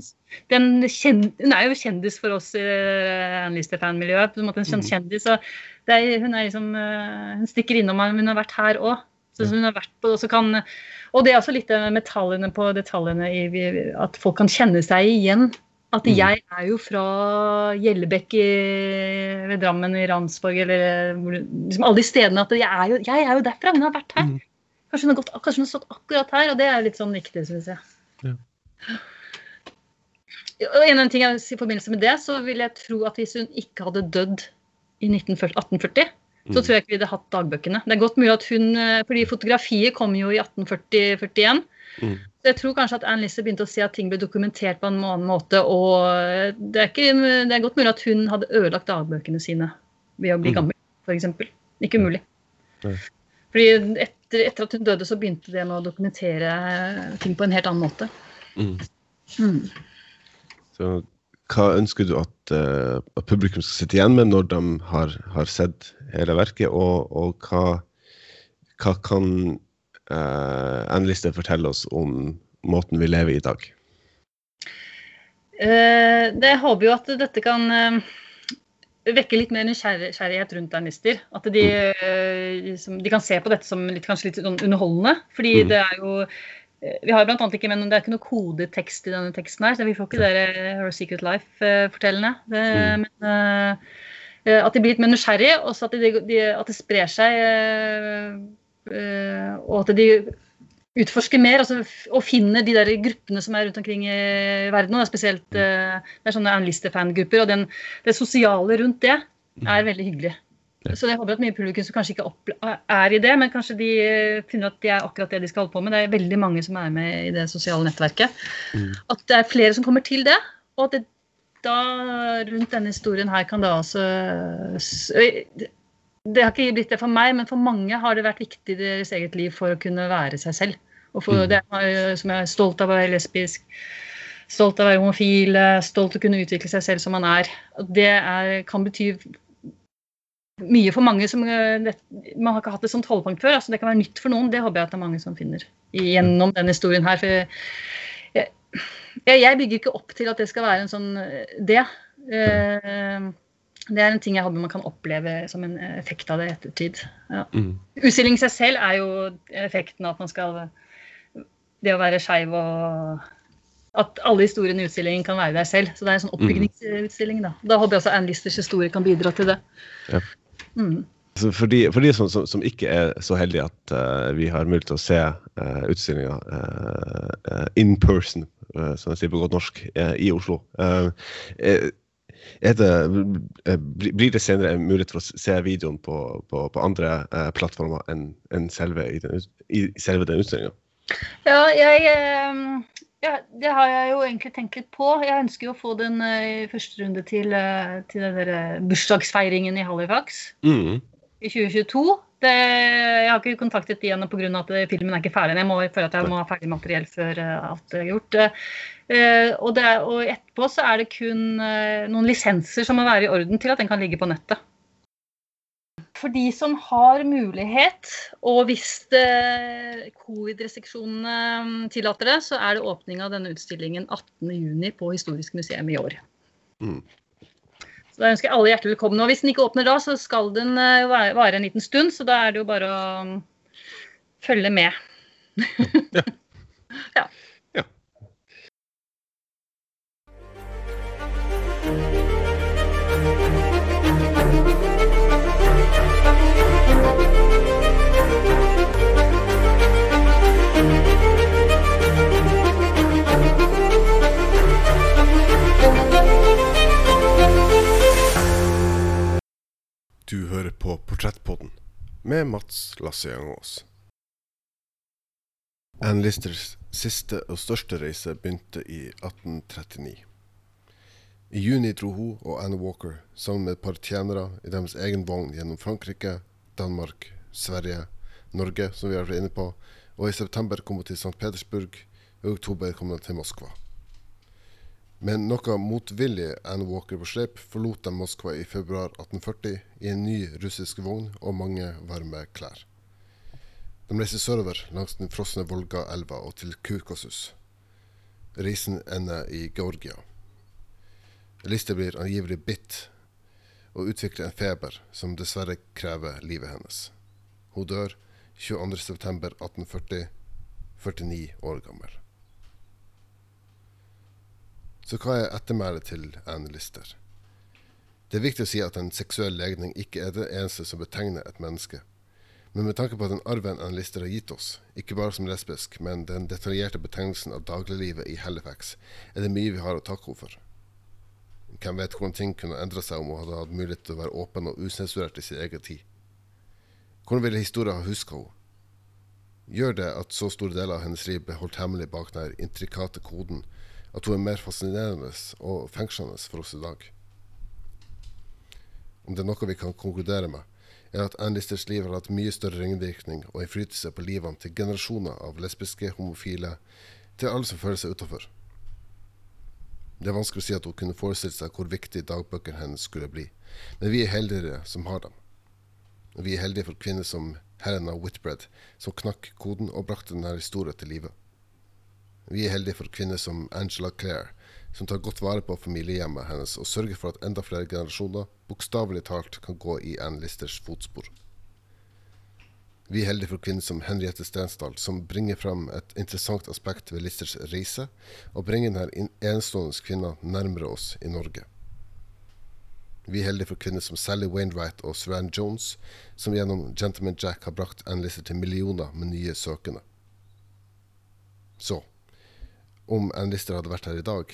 den kjend, Hun er jo kjendis for oss i uh, Anlister-fanmiljøet. på en måte en sånn kjendis, og det er, hun, er liksom, uh, hun stikker innom meg, hun har vært her òg. Så hun har vært på, og, kan, og det er også litt med metallene på detaljene i at folk kan kjenne seg igjen. At jeg er jo fra Gjellebekk ved Drammen i Randsborg eller liksom alle de stedene. At jeg er jo, jeg er jo derfra. Hun har vært her. Kanskje hun har, gått, kanskje hun har stått akkurat her, og det er litt sånn viktig, syns jeg. Ja. Og en annen ting jeg vil si I forbindelse med det, så vil jeg tro at hvis hun ikke hadde dødd i 1840, så Mm. tror jeg ikke vi hadde hatt dagbøkene. Det er godt mulig at hun, eh, fordi Fotografiet kom jo i 1840-41. Mm. Så jeg tror kanskje at Anne Lisse begynte å se at ting ble dokumentert på en annen måte. Og det er, ikke, det er godt mulig at hun hadde ødelagt dagbøkene sine ved å bli Mm. gammel, f.eks. Ikke umulig. Mm. Fordi etter, etter at hun døde, så begynte det med å dokumentere ting på en helt annen måte. Mm. Mm. Så hva ønsker du at, uh, at publikum skal sitte igjen med når de har, har sett hele verket, og, og hva, hva kan uh, Anne Liste fortelle oss om måten vi lever i i dag? Eh, det jeg håper jo at dette kan eh, vekke litt mer nysgjerrighet rundt ernlister. At de, eh, liksom, de kan se på dette som litt, kanskje litt sånn underholdende. Fordi Mm. det er jo eh, Vi har blant annet ikke, men det er ikke noe kodetekst i denne teksten her, så vi får ikke det eh, Her Secret Life-fortellende. Mm. Men eh, eh, at de blir litt mer nysgjerrige, og de, de, at det sprer seg. Eh, og at de utforsker mer altså, og finner de der gruppene som er rundt omkring i verden. Og det er spesielt eh, det er sånne Anne-liste-fangrupper. Og den, det sosiale rundt det er veldig hyggelig. Så jeg håper at mye publikum som kanskje ikke er i det, men kanskje de eh, finner at det er akkurat det de skal holde på med. Det er veldig mange som er med i det sosiale nettverket. At det er flere som kommer til det. Og at det da rundt denne historien her kan da s- det- har ikke blitt det for meg, men for mange har det vært viktig i deres eget liv for å kunne være seg selv. Og for Mm. det er, som jeg er stolt av å være lesbisk, stolt av å være homofil, stolt av å kunne utvikle seg selv som man er. Det er, kan bety mye for mange som eh, det, Man har ikke hatt et sånt holdepunkt før. altså Det kan være nytt for noen. Det håper jeg at det er mange som finner gjennom denne historien her. For jeg, jeg, bygger ikke opp til at det skal være en sånn eh, det. Eh, Det er en ting jeg håper man kan oppleve som en effekt av det i ettertid. Ja. Mm. Utstilling i seg selv er jo effekten av at man skal Det å være skeiv og At alle historiene i utstillingen kan være deg selv. Så det er en sånn oppbyggingsutstilling. Da Da håper jeg også Anne Listers historie kan bidra til det. Ja. Mm. For de, for de som, som, som ikke er så heldige at uh, vi har mulighet til å se uh, utstillinga in person, eh, som jeg sier på godt norsk, eh, i Oslo Uh, eh, det, eh, blir det senere en mulighet for å se videoen på, på, på andre eh, plattformer enn en selve, i den, i selve den utstillinga? Ja, jeg eh, ja, Det har jeg jo egentlig tenkt litt på. Jeg ønsker jo å få den eh, i første runde til, til den der bursdagsfeiringen i Halifax Mm. i 2022. Det, jeg har ikke kontaktet de ennå pga. at filmen er ikke ferdig. Jeg må føle at jeg må ha ferdig materiell før alt er gjort. Eh, og, er, og etterpå så er det kun eh, noen lisenser som må være i orden til at den kan ligge på nettet. For de som har mulighet, og hvis covid-restriksjonene mm, tillater det, så er det åpning av denne utstillingen 18.6 på Historisk museum i år. Mm. Så da ønsker jeg alle hjertelig velkommen. Og hvis den ikke åpner da, så skal den eh, vare en liten stund, så da er det jo bare å mm, følge med. ja. Du hører på Portrettpodden med Mats Lasse Jangås. Anne Listers siste og største reise begynte i 1839. I juni dro hun og Anne Walker sammen med et par tjenere i deres egen vogn gjennom Frankrike, Danmark, Sverige, Norge, som vi har vært inne på, og i september kom hun til St. Petersburg, og i oktober kom hun til Moskva. Med noe motvillig Anne Walker på slep forlot de Moskva i februar 1840 i en ny russisk vogn og mange varme klær. De reiser sørover langs den frosne Volga-elva og til Kaukasus. Reisen ender i Georgia. Lister blir angivelig bitt og utvikler en feber som dessverre krever livet hennes. Hun dør 22.9.1840, 49 år gammel. Så hva er ettermælet til Anne Lister? Det er viktig å si at en seksuell legning ikke er det eneste som betegner et menneske. Men med tanke på den arven Anne Lister har gitt oss, ikke bare som lesbisk, men den detaljerte betegnelsen av dagliglivet i Halifax, er det mye vi har å takke henne for. Hvem vet hvordan ting kunne endra seg om hun hadde hatt mulighet til å være åpen og usensurert i sin egen tid. Hvordan ville historien ha huska henne? Gjør det at så store deler av hennes liv ble holdt hemmelig bak den intrikate koden at hun er mer fascinerende og fengslende for oss i dag. Om det er noe vi kan konkludere med, er at Anlisters Listers liv har hatt mye større ringvirkning og innflytelse på livene til generasjoner av lesbiske, homofile, til alle som føler seg utafor. Det er vanskelig å si at hun kunne forestilt seg hvor viktig dagbøkene hennes skulle bli, men vi er heldigere som har dem. Vi er heldige for kvinner som Helena Whitbread, som knakk koden og brakte denne historien til live. Vi er heldige for kvinner som Angela Clare, som tar godt vare på familiehjemmet hennes og sørger for at enda flere generasjoner bokstavelig talt kan gå i Ann Listers fotspor. Vi er heldige for kvinner som Henriette Stensdal, som bringer fram et interessant aspekt ved Listers reise, og bringer denne enestående kvinna nærmere oss i Norge. Vi er heldige for kvinner som Sally Wainwright og Suran Jones, som gjennom Gentleman Jack har brakt Ann Lister til millioner med nye søkende. Så, om Anne Lister hadde vært her i dag,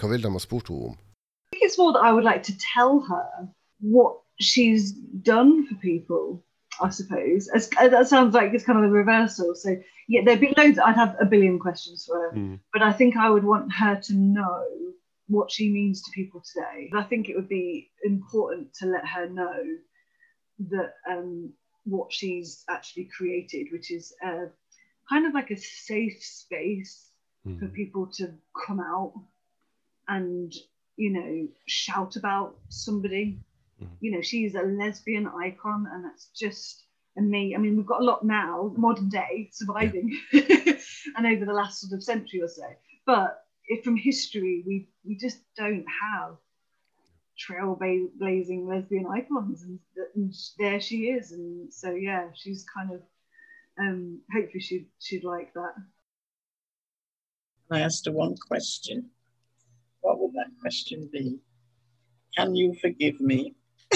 hva ville de ha spurt henne om? I think it's more that I would like to tell her what she's done for people, I suppose. As, that sounds like it's kind of the reversal. So, yeah, there'd be loads, I'd have a billion questions for her, Mm. but I think I would want her to know what she means to people today. I think it would be important to let her know that um, what she's actually created, which is a, kind of like a safe space for people to come out and you know shout about somebody. You know she's a lesbian icon and that's just and me i mean we've got a lot now modern day surviving. And over the last sort of century or so. But if from history we we just don't have trailblazing lesbian icons and, and there she is. And so yeah she's kind of um hopefully she'd she'd like that I asked her one question. What would that question be? Can you forgive me?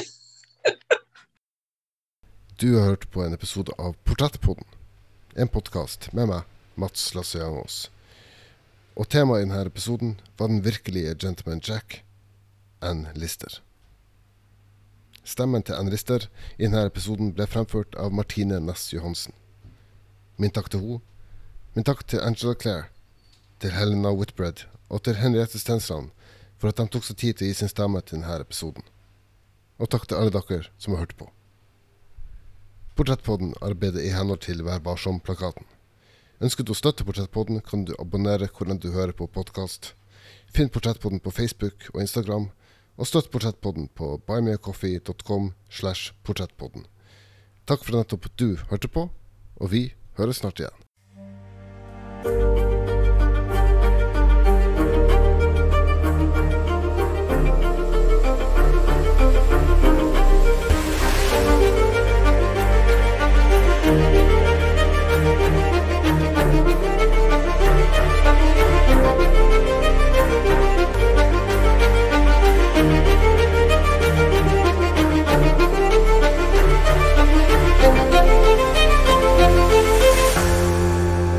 Du har hørt på en episode av Portrettpodden, en podkast med meg, Mats Lasse Jangås. Og temaet i denne episoden var den virkelige Gentleman Jack, Ann Lister. Stemmen til Ann Lister i denne episoden ble fremført av Martine Næss Johansen. Min takk til henne. Min takk til Angela Clare, til Helena Whitbread og til Henriette Stensland for at de tok seg tid til å gi sin stemme til denne episoden. Og takk til alle dere som har hørt på. Portrettpodden arbeider i henhold til Vær varsom-plakaten. Ønsker du å støtte Portrettpodden, kan du abonnere hvor enn du hører på podkast. Finn Portrettpodden på Facebook og Instagram, og støtt Portrettpodden på buymeacoffee.com slash portrettpodden. Takk for nettopp du hørte på, og vi høres snart igjen.